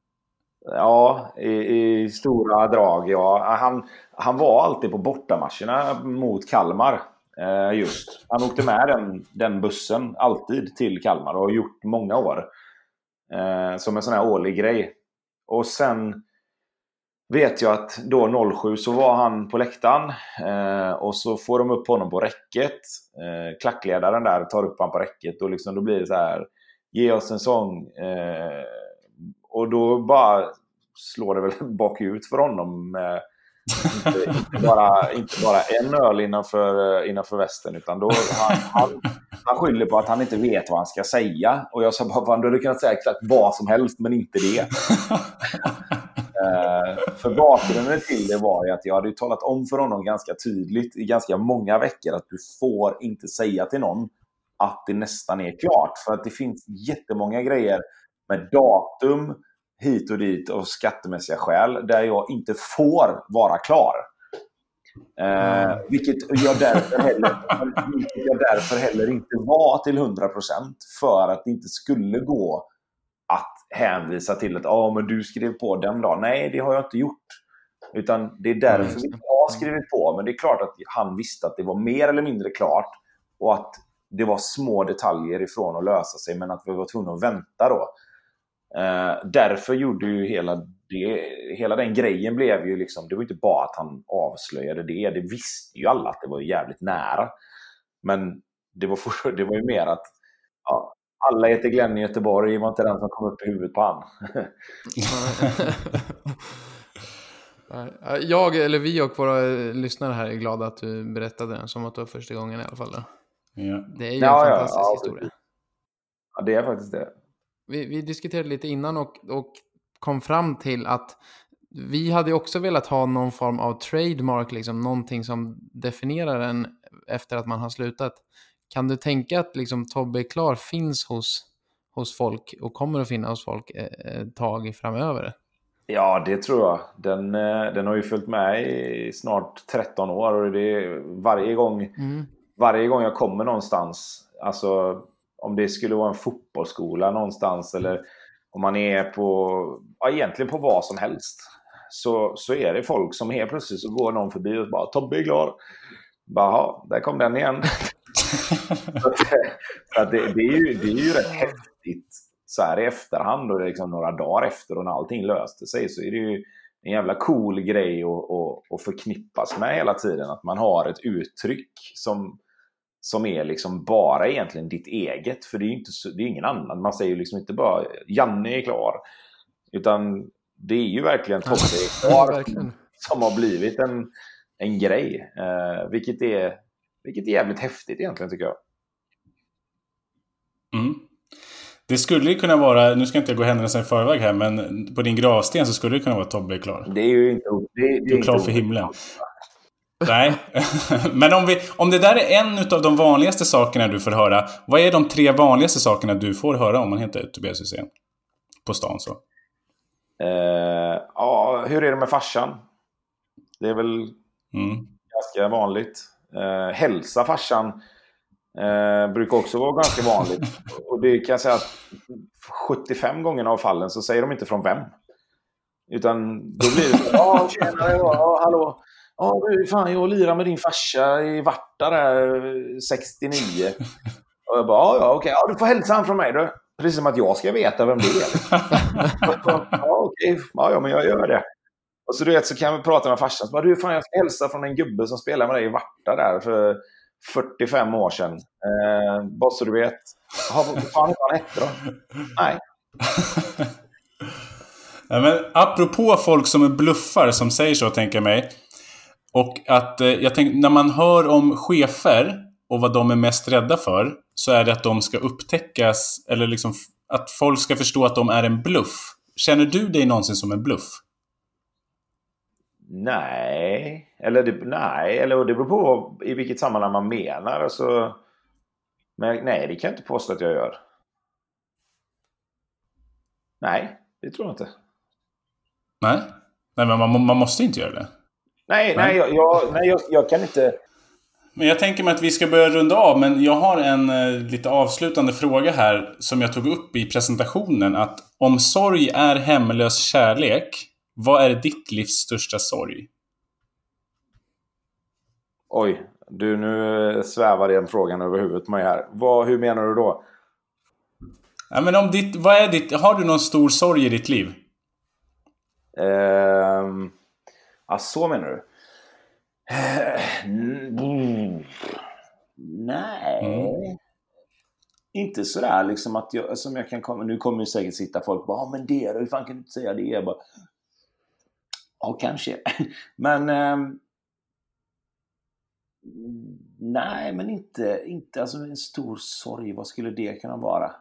Speaker 3: Ja, i, i, stora drag. Ja. Han, han var alltid på bortamatcherna mot Kalmar. Eh, just. Han åkte med den, den bussen alltid till Kalmar och har gjort många år. Eh, som en sån här årlig grej. Och sen vet jag att då 07 så var han på läktaren eh, och så får de upp honom på räcket. Eh, klackledaren där tar upp honom på räcket och liksom, då blir det så här Ge oss en sång. Eh, och då bara slår det väl bakut för honom. Eh, inte, inte, bara, inte bara en öl innanför, eh, innanför västen utan då han, han, han skyller på att han inte vet vad han ska säga. Och jag sa bara, du hade kunnat säga exakt vad som helst men inte det. uh, för bakgrunden till det var ju att jag hade talat om för honom ganska tydligt i ganska många veckor att du får inte säga till någon att det nästan är klart. För att det finns jättemånga grejer med datum, hit och dit av skattemässiga skäl där jag inte får vara klar. Eh, mm. vilket, jag därför heller, vilket jag därför heller inte var till 100% för att det inte skulle gå att hänvisa till att ah, men du skrev på den dagen. Nej, det har jag inte gjort. Utan det är därför vi har skrivit på. Men det är klart att han visste att det var mer eller mindre klart och att det var små detaljer ifrån att lösa sig men att vi var tvungna att vänta då. Eh, därför gjorde ju hela, det, hela den grejen blev ju liksom, det var inte bara att han avslöjade det, det visste ju alla att det var jävligt nära. Men det var, det var ju mer att ja, alla heter Glenn i Göteborg, var inte den som kom upp i huvudet på han.
Speaker 1: Jag, eller vi och våra lyssnare här är glada att du berättade den som att det var första gången i alla fall. Då. Ja. Det är ju ja, en fantastisk ja, historia.
Speaker 3: Ja, det är faktiskt det.
Speaker 1: Vi, vi diskuterade lite innan och, och kom fram till att vi hade också velat ha någon form av trademark, liksom någonting som definierar en efter att man har slutat. Kan du tänka att liksom Tobbe är klar finns hos, hos folk och kommer att finnas hos folk ett tag framöver?
Speaker 3: Ja, det tror jag. Den, eh, den har ju följt med i snart 13 år och det varje gång mm varje gång jag kommer någonstans, alltså om det skulle vara en fotbollsskola någonstans eller om man är på, ja, egentligen på vad som helst, så, så är det folk som helt plötsligt så går någon förbi och bara Tobbe är klar. Bara, där kom den igen. så det, det, är ju, det är ju rätt häftigt så här i efterhand och liksom några dagar efter och när allting löste sig så är det ju en jävla cool grej att, att, att förknippas med hela tiden. Att man har ett uttryck som, som är liksom bara egentligen ditt eget. För det är ju inte, det är ingen annan. Man säger ju liksom inte bara Janne är klar. Utan det är ju verkligen Tobbe är klar som har blivit en, en grej. Eh, vilket, är, vilket är jävligt häftigt egentligen tycker jag.
Speaker 2: Mm. Det skulle ju kunna vara, nu ska jag inte gå händelserna i förväg här, men på din gravsten så skulle det kunna vara Tobbe är klar.
Speaker 3: Det är ju inte... Det, det
Speaker 2: du är klar för himlen. Nej, men om, vi, om det där är en av de vanligaste sakerna du får höra. Vad är de tre vanligaste sakerna du får höra om man heter Tobias Hysén? På stan så.
Speaker 3: Uh, ja, hur är det med farsan? Det är väl mm. ganska vanligt. Uh, hälsa farsan. Eh, brukar också vara ganska vanligt. Och det kan jag säga att 75 gånger av fallen så säger de inte från vem. Utan då blir det så ja tjenare, ja, hallå. Ja du, fan jag lirar med din farsa i Varta där 69. Och jag bara, ja ja okej, ja, du får hälsa han från mig du. Precis som att jag ska veta vem det är. ja okej, ja, ja men jag gör det. Och så du vet så kan vi prata med farsan. Så bara, du fan jag ska hälsa från en gubbe som spelade med dig i Varta där. För 45 år sedan. Eh, bara så du vet. Vad fan heter han hette då? Nej.
Speaker 2: ja, men apropå folk som är bluffar som säger så, tänker jag mig. Och att eh, jag tänker, när man hör om chefer och vad de är mest rädda för, så är det att de ska upptäckas, eller liksom att folk ska förstå att de är en bluff. Känner du dig någonsin som en bluff?
Speaker 3: Nej, eller det, nej, eller det beror på i vilket sammanhang man menar. Alltså, men nej, det kan jag inte påstå att jag gör. Nej, det tror jag inte.
Speaker 2: Nej, nej men man, man måste inte göra det.
Speaker 3: Nej, nej, nej, jag, jag, nej jag, jag, kan inte...
Speaker 2: Men jag tänker mig att vi ska börja runda av, men jag har en eh, lite avslutande fråga här som jag tog upp i presentationen. Att om sorg är hemlös kärlek, vad är ditt livs största sorg?
Speaker 3: Oj, du nu svävar den frågan över huvudet på mig här. Vad, hur menar du då?
Speaker 2: Ja, men om ditt, vad är ditt, har du någon stor sorg i ditt liv?
Speaker 3: Uh, ja, så menar du? Uh, nej. Mm. Inte sådär liksom att jag, som jag kan komma, nu kommer ju säkert sitta folk och bara men det, hur fan kan du inte säga det? Jag bara, Ja, kanske. Men... Eh, nej, men inte, inte alltså en stor sorg. Vad skulle det kunna vara?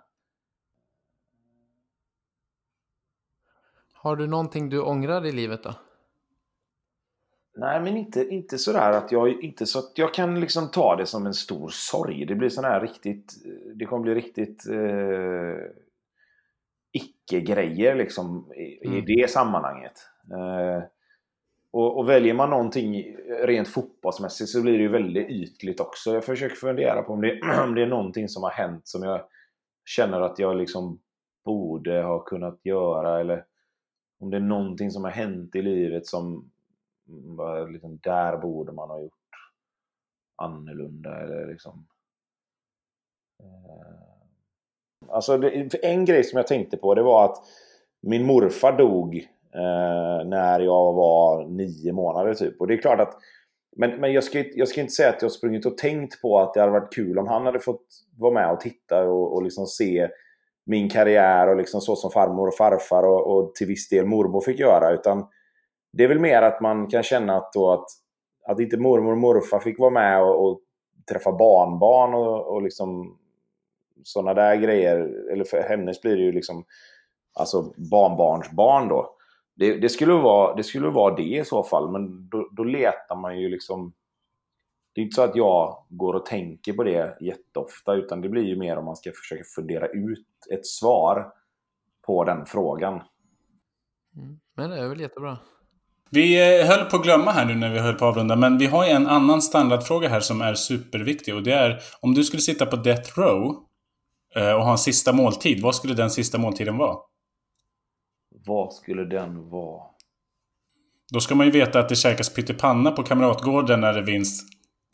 Speaker 1: Har du någonting du ångrar i livet då?
Speaker 3: Nej, men inte, inte sådär att jag inte så att jag kan liksom ta det som en stor sorg. Det blir sån här riktigt, det kommer bli riktigt eh, icke-grejer liksom i, mm. i det sammanhanget. Eh, och, och, väljer man någonting rent fotbollsmässigt så blir det ju väldigt ytligt också. Jag försöker fundera på om det, om det är någonting som har hänt som jag känner att jag liksom borde ha kunnat göra eller om det är någonting som har hänt i livet som mm, liksom, där borde man ha gjort annorlunda eller liksom eh, Alltså det, en grej som jag tänkte på det var att min morfar dog Eh, när jag var nio månader typ. Och det är klart att men, men jag, ska, jag ska inte säga att jag sprungit och tänkt på att det hade varit kul om han hade fått vara med och titta och, och liksom se min karriär och liksom så som farmor och farfar och, och, till viss del mormor fick göra. Utan det är väl mer att man kan känna att, då att, att inte mormor och morfar fick vara med och, och träffa barnbarn och, och liksom sådana där grejer. Eller för hennes blir det ju liksom alltså barnbarnsbarn då. Det, det, skulle vara, det skulle vara det i så fall, men då, då letar man ju liksom... Det är inte så att jag går och tänker på det jätteofta, utan det blir ju mer om man ska försöka fundera ut ett svar på den frågan.
Speaker 1: Mm. Men det är väl jättebra.
Speaker 2: Vi eh, höll på att glömma här nu när vi höll på att avrunda, men vi har en annan standardfråga här som är superviktig. Och det är, om du skulle sitta på Death Row eh, och ha en sista måltid, vad skulle den sista måltiden vara?
Speaker 3: Vad skulle den vara?
Speaker 2: Då ska man ju veta att det käkas pyttipanna på Kamratgården när det vinst.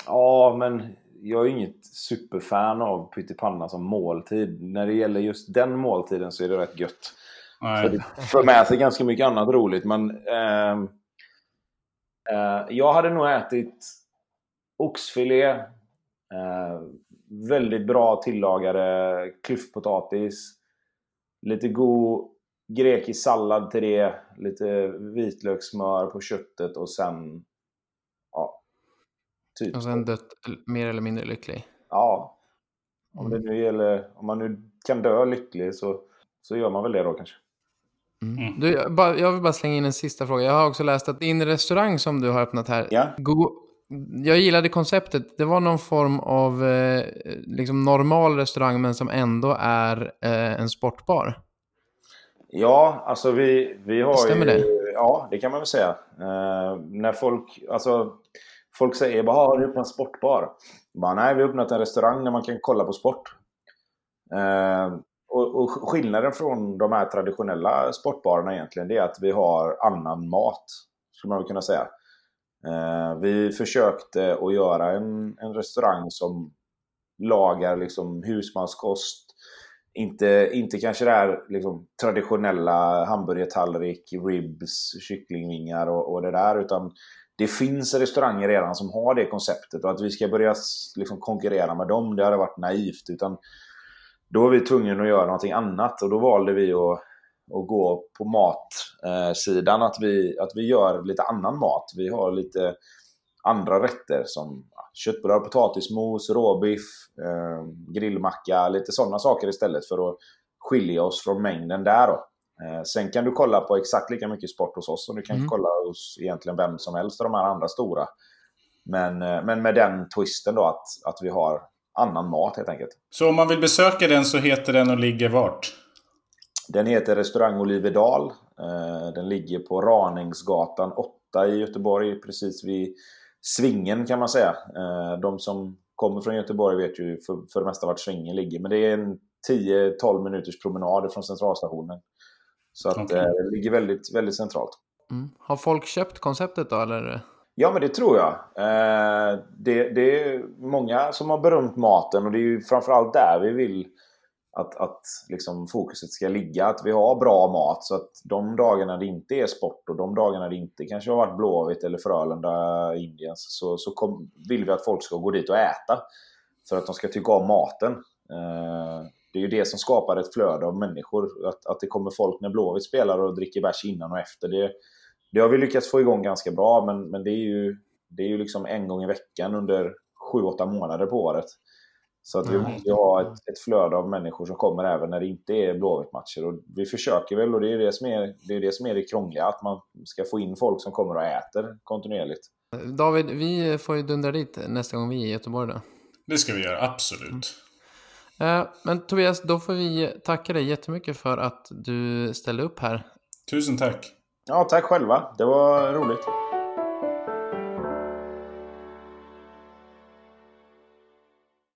Speaker 3: Ja, men jag är inget superfan av pyttipanna som måltid. När det gäller just den måltiden så är det rätt gött. För det för med sig ganska mycket annat roligt. Men eh, eh, jag hade nog ätit oxfilé, eh, väldigt bra tillagade klyftpotatis, lite god grekisk sallad till det, lite vitlökssmör på köttet och sen... Ja.
Speaker 1: Typ. Och sen dött mer eller mindre lycklig?
Speaker 3: Ja. Om, det nu gäller, om man nu kan dö lycklig så, så gör man väl det då kanske.
Speaker 1: Mm. mm. Du, jag, vill bara slänga in en sista fråga. Jag har också läst att din restaurang som du har öppnat här,
Speaker 3: ja.
Speaker 1: jag gillade konceptet. Det var någon form av eh, liksom normal restaurang men som ändå är eh, en sportbar.
Speaker 3: Ja, alltså vi, vi har
Speaker 1: Stämmer
Speaker 3: ju...
Speaker 1: det?
Speaker 3: Ja, det kan man väl säga. Eh, när folk, alltså, folk säger bara “Har du öppnat en sportbar?” bara, Nej, vi har öppnat en restaurang där man kan kolla på sport. Eh, och, och, skillnaden från de här traditionella sportbarerna egentligen, det är att vi har annan mat, skulle man väl kunna säga. Eh, vi försökte att göra en, en restaurang som lagar liksom husmanskost, inte, inte kanske det här liksom, traditionella hamburgertallrik, ribs, kycklingvingar och, och det där. Utan det finns restauranger redan som har det konceptet. Och att vi ska börja liksom, konkurrera med dem, det hade varit naivt. Utan då var vi tvungna att göra någonting annat. Och då valde vi att, att gå på matsidan. Att, vi, att vi gör lite annan mat. Vi har lite andra rätter som köttbullar, potatismos, råbiff, eh, grillmacka, lite sådana saker istället för att skilja oss från mängden där. Då. Eh, sen kan du kolla på exakt lika mycket sport hos oss som du kan mm. kolla hos egentligen vem som helst av de här andra stora. Men, eh, men med den twisten då att, att vi har annan mat helt enkelt.
Speaker 2: Så om man vill besöka den så heter den och ligger vart?
Speaker 3: Den heter Restaurang Olivedal. Eh, den ligger på Raningsgatan 8 i Göteborg, precis vid svingen kan man säga. Eh, de som kommer från Göteborg vet ju för, för det mesta vart svingen ligger. Men det är en 10-12 minuters promenad från centralstationen. Så att okay. Eh, det ligger väldigt, väldigt centralt.
Speaker 1: Mm. Har folk köpt konceptet då eller?
Speaker 3: Ja men det tror jag. Eh, det, det, är många som har berömt maten och det är ju framförallt där vi vill att, att liksom fokuset ska ligga. Att vi har bra mat så att de dagarna det inte är sport och de dagarna det inte kanske har varit Blåvitt eller Frölunda, Indiens så, så kom, vill vi att folk ska gå dit och äta. För att de ska tycka om maten. Eh, det är ju det som skapar ett flöde av människor. Att, att det kommer folk när Blåvitt spelar och dricker bärs innan och efter. Det, det har vi lyckats få igång ganska bra men, men det är ju, det är ju liksom en gång i veckan under 7-8 månader på året. Så att vi måste ha ett, ett flöde av människor som kommer även när det inte är Blåvitt-matcher. Och vi försöker väl, och det är det, som är, det är det som är det krångliga, att man ska få in folk som kommer och äter kontinuerligt.
Speaker 1: David, vi får ju dundra dit nästa gång vi är i Göteborg då.
Speaker 2: Det ska vi göra, absolut.
Speaker 1: Mm. Men Tobias, då får vi tacka dig jättemycket för att du ställde upp här.
Speaker 2: Tusen tack.
Speaker 3: Ja, tack själva. Det var roligt.